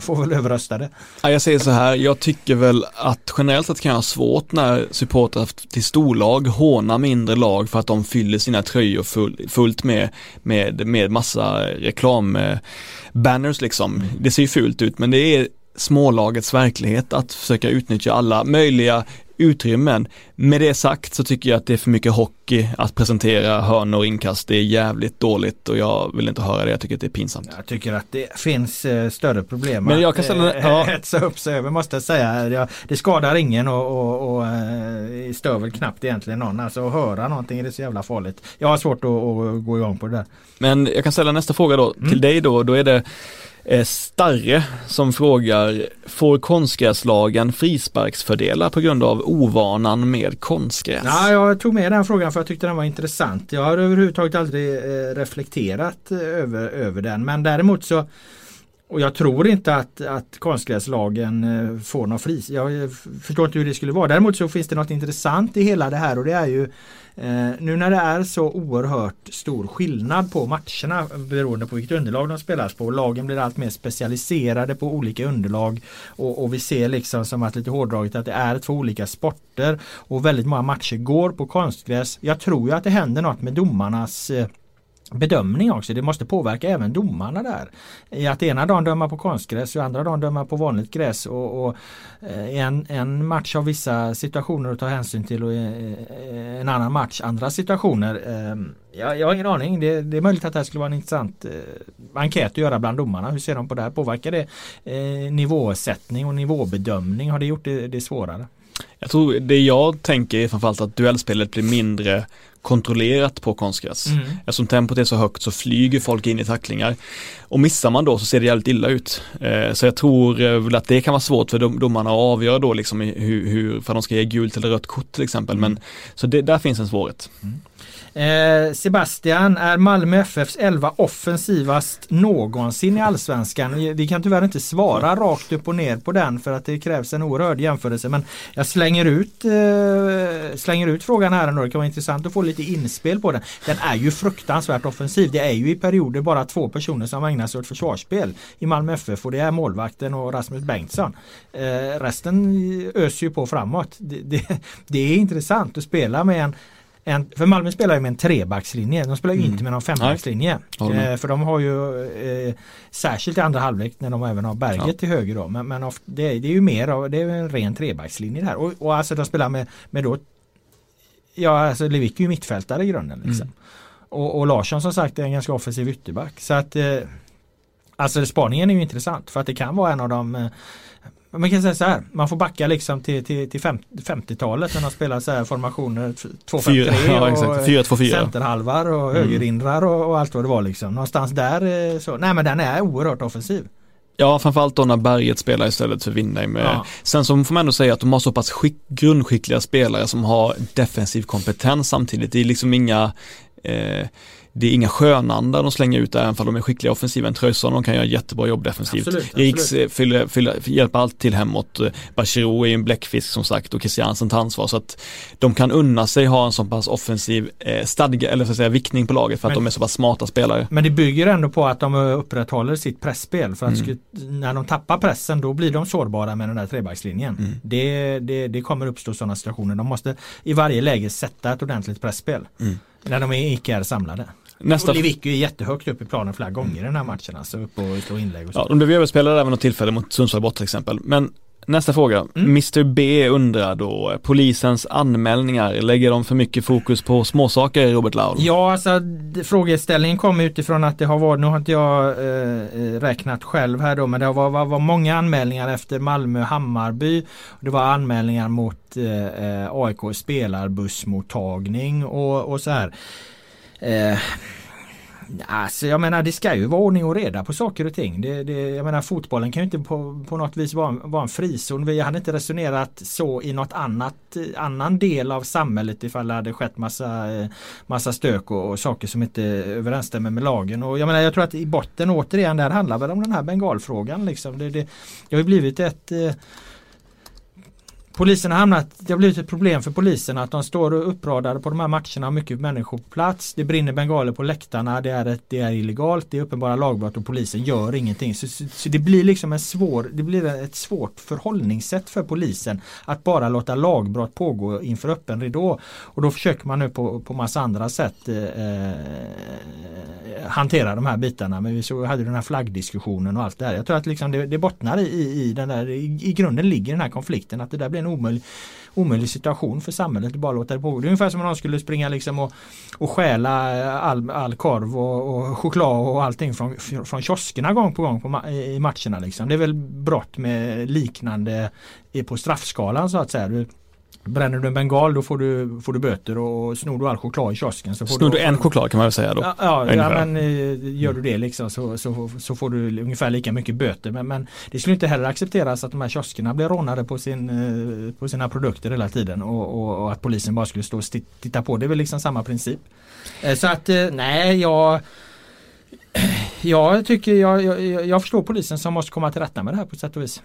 får väl överrösta det. Ja, jag säger så här, jag tycker väl att generellt sett kan jag ha svårt när supportrar till storlag hånar mindre lag för att de fyller sina tröjor full, fullt med, med, med massa reklambanners eh, liksom. Det ser ju fult ut men det är smålagets verklighet att försöka utnyttja alla möjliga utrymmen. Med det sagt så tycker jag att det är för mycket hockey att presentera hörnor och inkast. Det är jävligt dåligt och jag vill inte höra det. Jag tycker att det är pinsamt. Jag tycker att det finns eh, större problem Men jag kan ställa, att ja. (laughs) hetsa upp sig över måste jag säga. det skadar ingen och, och, och eh, stör väl knappt egentligen någon. Alltså att höra någonting är det så jävla farligt. Jag har svårt att, att gå igång på det där. Men jag kan ställa nästa fråga då mm. till dig då. Då är det Eh, Eh, Starre som frågar, får konstgräslagen frisparksfördelar på grund av ovanan med konstgräs? Ja, jag tog med den frågan för jag tyckte den var intressant. Jag har överhuvudtaget aldrig eh, reflekterat eh, över, över den men däremot så och jag tror inte att, att konstgräslagen får någon fris. Jag förstår inte hur det skulle vara. Däremot så finns det något intressant i hela det här och det är ju eh, nu när det är så oerhört stor skillnad på matcherna beroende på vilket underlag de spelas på. Lagen blir allt mer specialiserade på olika underlag och, och vi ser liksom som att lite hårdraget att det är två olika sporter och väldigt många matcher går på konstgräs. Jag tror ju att det händer något med domarnas eh, bedömning också. Det måste påverka även domarna där. I att ena dagen döma på konstgräs och andra dagen döma på vanligt gräs. Och, och eh, en, en match har vissa situationer att ta hänsyn till och eh, en annan match andra situationer. Ehm, jag, jag har ingen aning. Det, det, är möjligt att det här skulle vara en intressant eh, enkät att göra bland domarna. Hur ser de på det här? Påverkar det nivåsättning och nivåbedömning? Har det gjort det, det svårare? Jag tror det jag tänker är framförallt att duellspelet blir mindre kontrollerat på konstgräs. Mm. Eftersom tempot är så högt så flyger folk in i tacklingar. Och missar man då så ser det jävligt illa ut. Eh, så jag tror eh, väl att det kan vara svårt för dom, domarna att avgöra då liksom hur, hur för de ska ge gult eller rött kort till exempel. Men, så det, där finns en svårighet. Mm. Eh, Sebastian, är Malmö FFs 11 offensivast någonsin i Allsvenskan? Vi kan tyvärr inte svara rakt upp och ner på den för att det krävs en oerhörd jämförelse. Men jag slänger ut, eh, slänger ut frågan här ändå. Det kan vara intressant att få lite inspel på den. Den är ju fruktansvärt offensiv. Det är ju i perioder bara två personer som ägnar sig åt försvarsspel i Malmö FF och det är målvakten och Rasmus Bengtsson. Eh, resten öser ju på framåt. Det, det, det är intressant att spela med en en, för Malmö spelar ju med en trebackslinje. De spelar ju mm. inte med någon fembackslinje. Eh, för de har ju eh, särskilt i andra halvlek när de även har berget ja. till höger då. Men, men of, det, det, är ju mer av, det är en ren trebackslinje här. Och, och alltså de spelar med, med då Ja alltså Lewicki är ju mittfältare i grunden. Liksom. Mm. Och, och, Larsson som sagt är en ganska offensiv ytterback. Så att eh, Alltså spaningen är ju intressant för att det kan vara en av de eh, man kan säga så här, man får backa liksom till, till, till 50-talet när man spelar så här formationer 2-5-3 (laughs) och centerhalvar och mm. högerindrar och, och, allt vad det var liksom. Någonstans där så, nej men den är oerhört offensiv. Ja, framförallt då när berget spelar istället för Windheim. Ja. Sen så får man ändå säga att de har så pass skick, grundskickliga spelare som har defensiv kompetens samtidigt. Det är liksom inga eh, det är inga skönandar de slänger ut där, även om de är skickliga offensiva. En Tröjsson, de kan göra jättebra jobb defensivt. Absolut, Riks eh, fyller, fyller, hjälper alltid till hemåt. Bachirou är en bläckfisk som sagt och Christiansen tar ansvar. Så att de kan unna sig ha en så pass offensiv eh, stadga, eller så att säga viktning på laget för att men, de är så pass smarta spelare. Men det bygger ändå på att de upprätthåller sitt pressspel För att mm. när de tappar pressen då blir de sårbara med den där trebackslinjen. Mm. Det, det, det kommer uppstå sådana situationer. De måste i varje läge sätta ett ordentligt pressspel Mm. När de icke är samlade. Nästa... Och Lewicki är jättehögt upp i planen flera gånger i den här matchen. Alltså upp och slå inlägg och så. Ja, de blev överspelade även något tillfälle mot Sundsvall bort till exempel. Men nästa fråga. Mm. Mr B undrar då, polisens anmälningar, lägger de för mycket fokus på småsaker Robert Laul? Ja, alltså frågeställningen kommer utifrån att det har varit, nu har inte jag eh, eh räknat själv här då, men det har varit, var, var många anmälningar efter Malmö-Hammarby. Det var anmälningar mot eh, eh AIK spelarbussmottagning och, och så här. Eh, Alltså jag menar det ska ju vara ordning och reda på saker och ting. Det, det, jag menar fotbollen kan ju inte på, på något vis vara, vara en frizon. Vi hade inte resonerat så i något annat eh, annan del av samhället ifall det hade skett massa, eh, massa stök och, och saker som inte överensstämmer med lagen. Och jag menar jag tror att i botten återigen det här handlar väl om den här bengalfrågan. Liksom. Det, det, det har blivit ett eh, Polisen har hamnat, det har blivit ett problem för polisen att de står uppradade på de här matcherna, mycket människor på plats. Det brinner bengaler på läktarna, det är, ett, det är illegalt, det är uppenbara lagbrott och polisen gör ingenting. Så, så, så, det blir liksom en svår, det blir ett svårt förhållningssätt för polisen att bara låta lagbrott pågå inför öppen ridå. Och då försöker man nu på, på massa andra sätt eh, eh hantera de här bitarna. Men vi så hade den här flaggdiskussionen och allt det här. Jag tror att liksom det, det bottnar i, i den där, i, i grunden ligger den här konflikten att det där blir en omöjlig, omöjlig situation för samhället att bara låta det pågå. Det är ungefär som om någon skulle springa liksom och, och stjäla all, all korv och, och choklad och allting från, från kioskerna gång på gång på, i matcherna. Liksom. Det är väl brott med liknande eh, på straffskalan så att säga. Bränner du en bengal då får du, får du böter och snor du all choklad i kiosken så får Snor du, en choklad kan man väl säga då? Ja, ja, ja men eh, gör du det liksom så, så, så, får du ungefär lika mycket böter. Men, men det skulle inte heller accepteras att de här kioskerna blir rånade på, sin, eh, på sina produkter hela tiden och, och, och att polisen bara skulle stå och titta på. Det är väl liksom samma princip. Eh, så att nej, jag (clears throat) jag tycker jag, jag, jag förstår polisen som måste komma till rätta med det här på sätt och vis.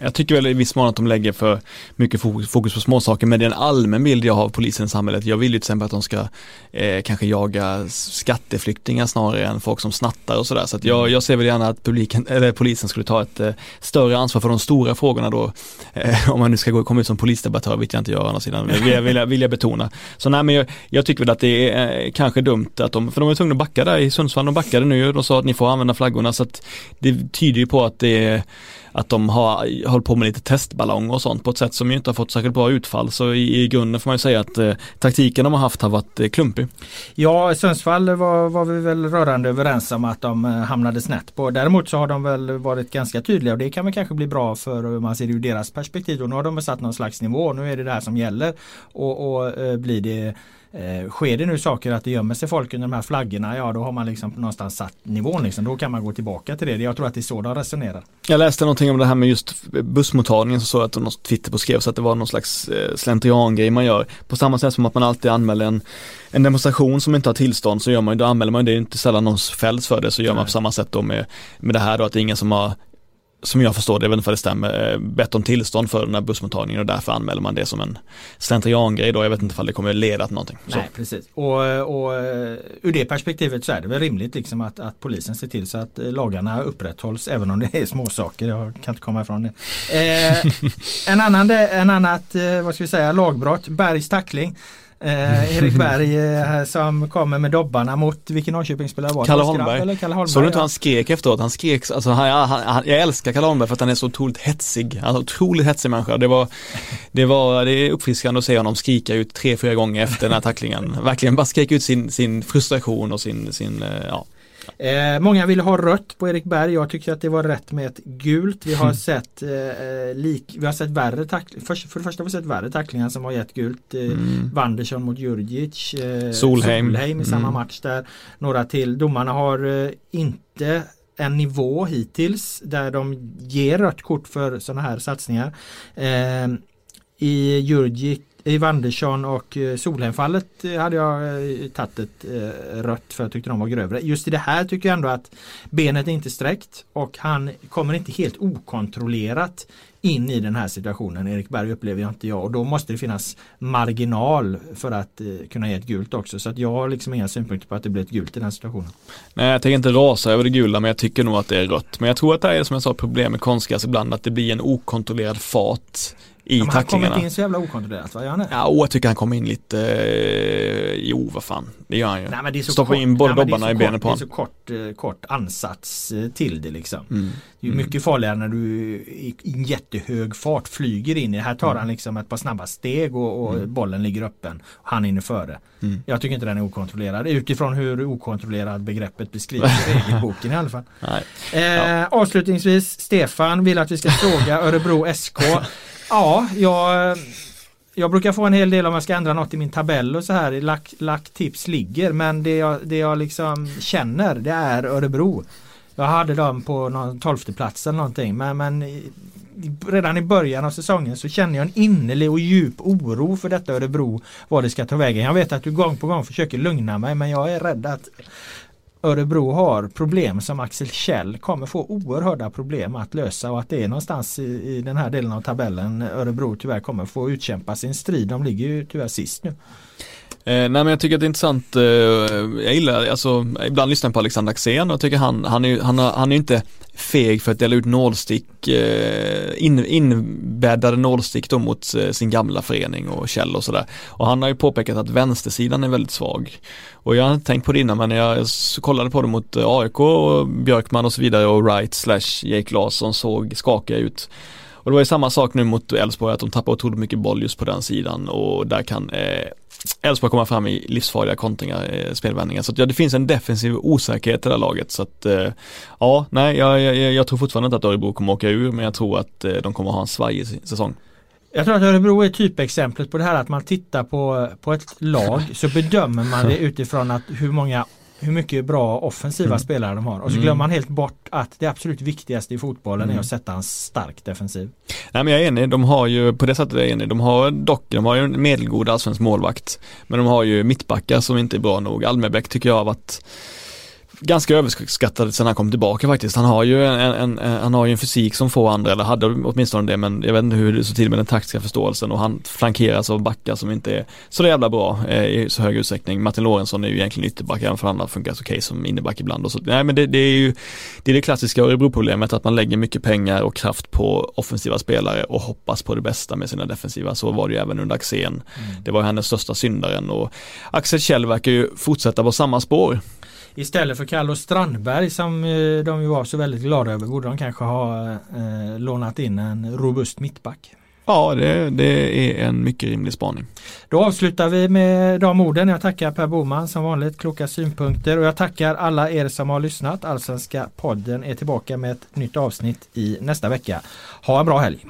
Jag tycker väl i viss mån att de lägger för mycket fokus, på småsaker men det är en allmän bild jag har av polisen i samhället. Jag vill ju till exempel att de ska eh, kanske jaga skatteflyktingar snarare än folk som snattar och sådär. Så att jag, jag ser väl gärna att publiken, eller polisen skulle ta ett eh, större ansvar för de stora frågorna då. Eh, (laughs) om man nu ska gå, komma ut som polisdebattör vet jag inte göra å andra sidan, vill jag, vill jag, vill jag betona. Så nej men jag, jag, tycker väl att det är eh, kanske dumt att de, för de är tvungna att backa där i Sundsvall, de backade nu och sa att ni får använda flaggorna så att det tyder ju på att det är att de har hållit på med lite testballong och sånt på ett sätt som ju inte har fått särskilt bra utfall. Så i, i grunden får man ju säga att eh, taktiken de har haft har varit eh, klumpig. Ja, Sundsvall var, var vi väl rörande överens om att de eh, hamnade snett på. Däremot så har de väl varit ganska tydliga och det kan väl kanske bli bra för eh, om man ser det ur deras perspektiv. Och nu har de satt någon slags nivå. Nu är det det här som gäller. Och, och eh, blir det Eh, sker det nu saker att det gömmer sig folk under de här flaggorna, ja då har man liksom någonstans satt nivån. Liksom. Då kan man gå tillbaka till det. Jag tror att det är så de resonerar. Jag läste någonting om det här med just bussmottagningen så såg att någon Twitter på skrev så att det var någon slags eh, slentriangrej man gör. På samma sätt som att man alltid anmäler en, en demonstration som inte har tillstånd så gör man, då anmäler man det, är inte sällan någon fälls för det så gör Nej. man på samma sätt då med, med det här då att det är ingen som har som jag förstår det, jag vet inte om det stämmer, eh, bett om tillstånd för den här bussmottagningen och därför anmäler man det som en slentriangrej då. Jag vet inte om det kommer leda till någonting. Så. Nej, precis. Och, och eh, ur det perspektivet så är det väl rimligt liksom att, att polisen ser till så att eh, lagarna upprätthålls även om det är småsaker. Jag kan inte komma ifrån det. Eh, en annan, en annat, vad ska vi säga, lagbrott, Bergs tackling. Eh, Erik (laughs) Berg eh, som kommer med dobbarna mot vilken Norrköpingsspelare var det? Kalle Holmberg. Eller Kalle Holmberg. Såg du inte ja. han skrek efteråt? Han skrek, alltså han, han, han, jag älskar Kalle Holmberg för att han är så otroligt hetsig. Han är otroligt hetsig människa. Det var, det var, det är uppfriskande att se honom skrika ut tre, fyra gånger efter den här tacklingen. Verkligen bara skrika ut sin, sin frustration och sin, sin, eh, ja Eh, många ville ha rött på Erik Berg. Jag tycker att det var rätt med ett gult. Vi har mm. sett eh, lik, vi har sett värre tacklingar. För, för det första har vi sett värre tacklingar som har gett gult. Eh, mm. Wanderson mot Djurdjic. Eh, Solheim. Solheim i samma mm. match där. Några till. Domarna har eh, inte en nivå hittills där de ger rött kort för sådana här satsningar. Eh, I Djurdjic i Andersson och Solhemfallet Solheimfallet eh, hade jag eh, tagit ett rött för jag tyckte de var grövre. Just i det här tycker jag ändå att benet är inte sträckt och han kommer inte helt okontrollerat in i den här situationen. Erik Berg upplever jag inte jag och då måste det finnas marginal för att kunna ge ett gult också. Så att jag har liksom inga synpunkter på att det blir ett gult i den situationen. Nej jag tänker inte rasa över det gula men jag tycker nog att det är rött. Men jag tror att det är som jag sa problem med konstgräs ibland att det blir en okontrollerad fart i men tacklingarna. Han kommer inte in så jävla okontrollerat va? Gör han Ja, jag tycker han kommer in lite, eh, jo vad fan, det gör han ju. Nej, men det är så Stoppar kort, in båda dobbarna i benen på honom. Det är så kort, eh, kort ansats eh, till det liksom. Mm. Det är mm. mycket farligare när du i jättehög fart flyger in i. Här tar mm. han liksom ett par snabba steg och, och mm. bollen ligger öppen. Och han inne före. Mm. Jag tycker inte den är okontrollerad utifrån hur okontrollerad begreppet beskrivs (laughs) i regelboken i alla fall. Eh, ja. Avslutningsvis Stefan vill att vi ska fråga Örebro SK (laughs) Ja, jag, jag brukar få en hel del om jag ska ändra något i min tabell och så här. Lack, lack tips ligger men det jag, det jag liksom känner det är Örebro. Jag hade dem på någon tolfte plats eller någonting men, men redan i början av säsongen så känner jag en innerlig och djup oro för detta Örebro vad det ska ta vägen. Jag vet att du gång på gång försöker lugna mig men jag är rädd att Örebro har problem som Axel Kjell kommer få oerhörda problem att lösa och att det är någonstans i, i den här delen av tabellen Örebro tyvärr kommer få utkämpa sin strid. De ligger ju tyvärr sist nu. Eh, nej men jag tycker att det är intressant, eh, jag gillar, alltså ibland lyssnar jag på Alexander Axén och jag tycker han, han är, han, han är inte feg för att dela ut nålstick, eh, in, inbäddade nålstick då mot eh, sin gamla förening och Kjell och sådär. Och han har ju påpekat att vänstersidan är väldigt svag. Och jag har inte tänkt på det innan men jag kollade på det mot eh, AIK och Björkman och så vidare och Wright slash Jake Larsson såg skakiga ut. Och det var ju samma sak nu mot Elfsborg att de tappar otroligt mycket boll just på den sidan och där kan eh, Elfsborg komma fram i livsfarliga kontringar, eh, spelvändningar. Så att, ja, det finns en defensiv osäkerhet i det här laget. Så att, eh, ja, nej, jag, jag, jag, tror fortfarande inte att Örebro kommer åka ur, men jag tror att eh, de kommer ha en svajig säsong. Jag tror att Örebro är typexemplet på det här att man tittar på, på ett lag så bedömer man det (laughs) utifrån att hur många hur mycket bra offensiva mm. spelare de har. Och så mm. glömmer man helt bort att det absolut viktigaste i fotbollen mm. är att sätta en stark defensiv. Nej men jag är enig, de har ju på det sättet är jag enig. De har dock, de har ju en medelgod allsvensk målvakt. Men de har ju mittbackar som inte är bra nog. Almebäck tycker jag har varit ganska överskattad sen han kom tillbaka faktiskt. Han har ju en, en, en, han har ju en fysik som få andra, eller hade åtminstone det, men jag vet inte hur det står till med den taktiska förståelsen och han flankeras av backar som inte är så jävla bra eh, i så hög utsträckning. Martin Lorentzon är ju egentligen ytterback, även för han har funkat okej okay som inneback ibland och så. Nej men det, det, är ju det, är det klassiska Örebro-problemet att man lägger mycket pengar och kraft på offensiva spelare och hoppas på det bästa med sina defensiva. Så var det ju även under Axén. Mm. Det var hennes största syndaren och Axel Kjell verkar ju fortsätta på samma spår. Istället för Carlos Strandberg som eh, de ju var så väldigt glada över borde de kanske ha eh, lånat in en robust mittback. Ja, det, det, är en mycket rimlig spaning. Då avslutar vi med de orden. Jag tackar Per Boman som vanligt, kloka synpunkter och jag tackar alla er som har lyssnat. Allsvenska podden är tillbaka med ett nytt avsnitt i nästa vecka. Ha en bra helg!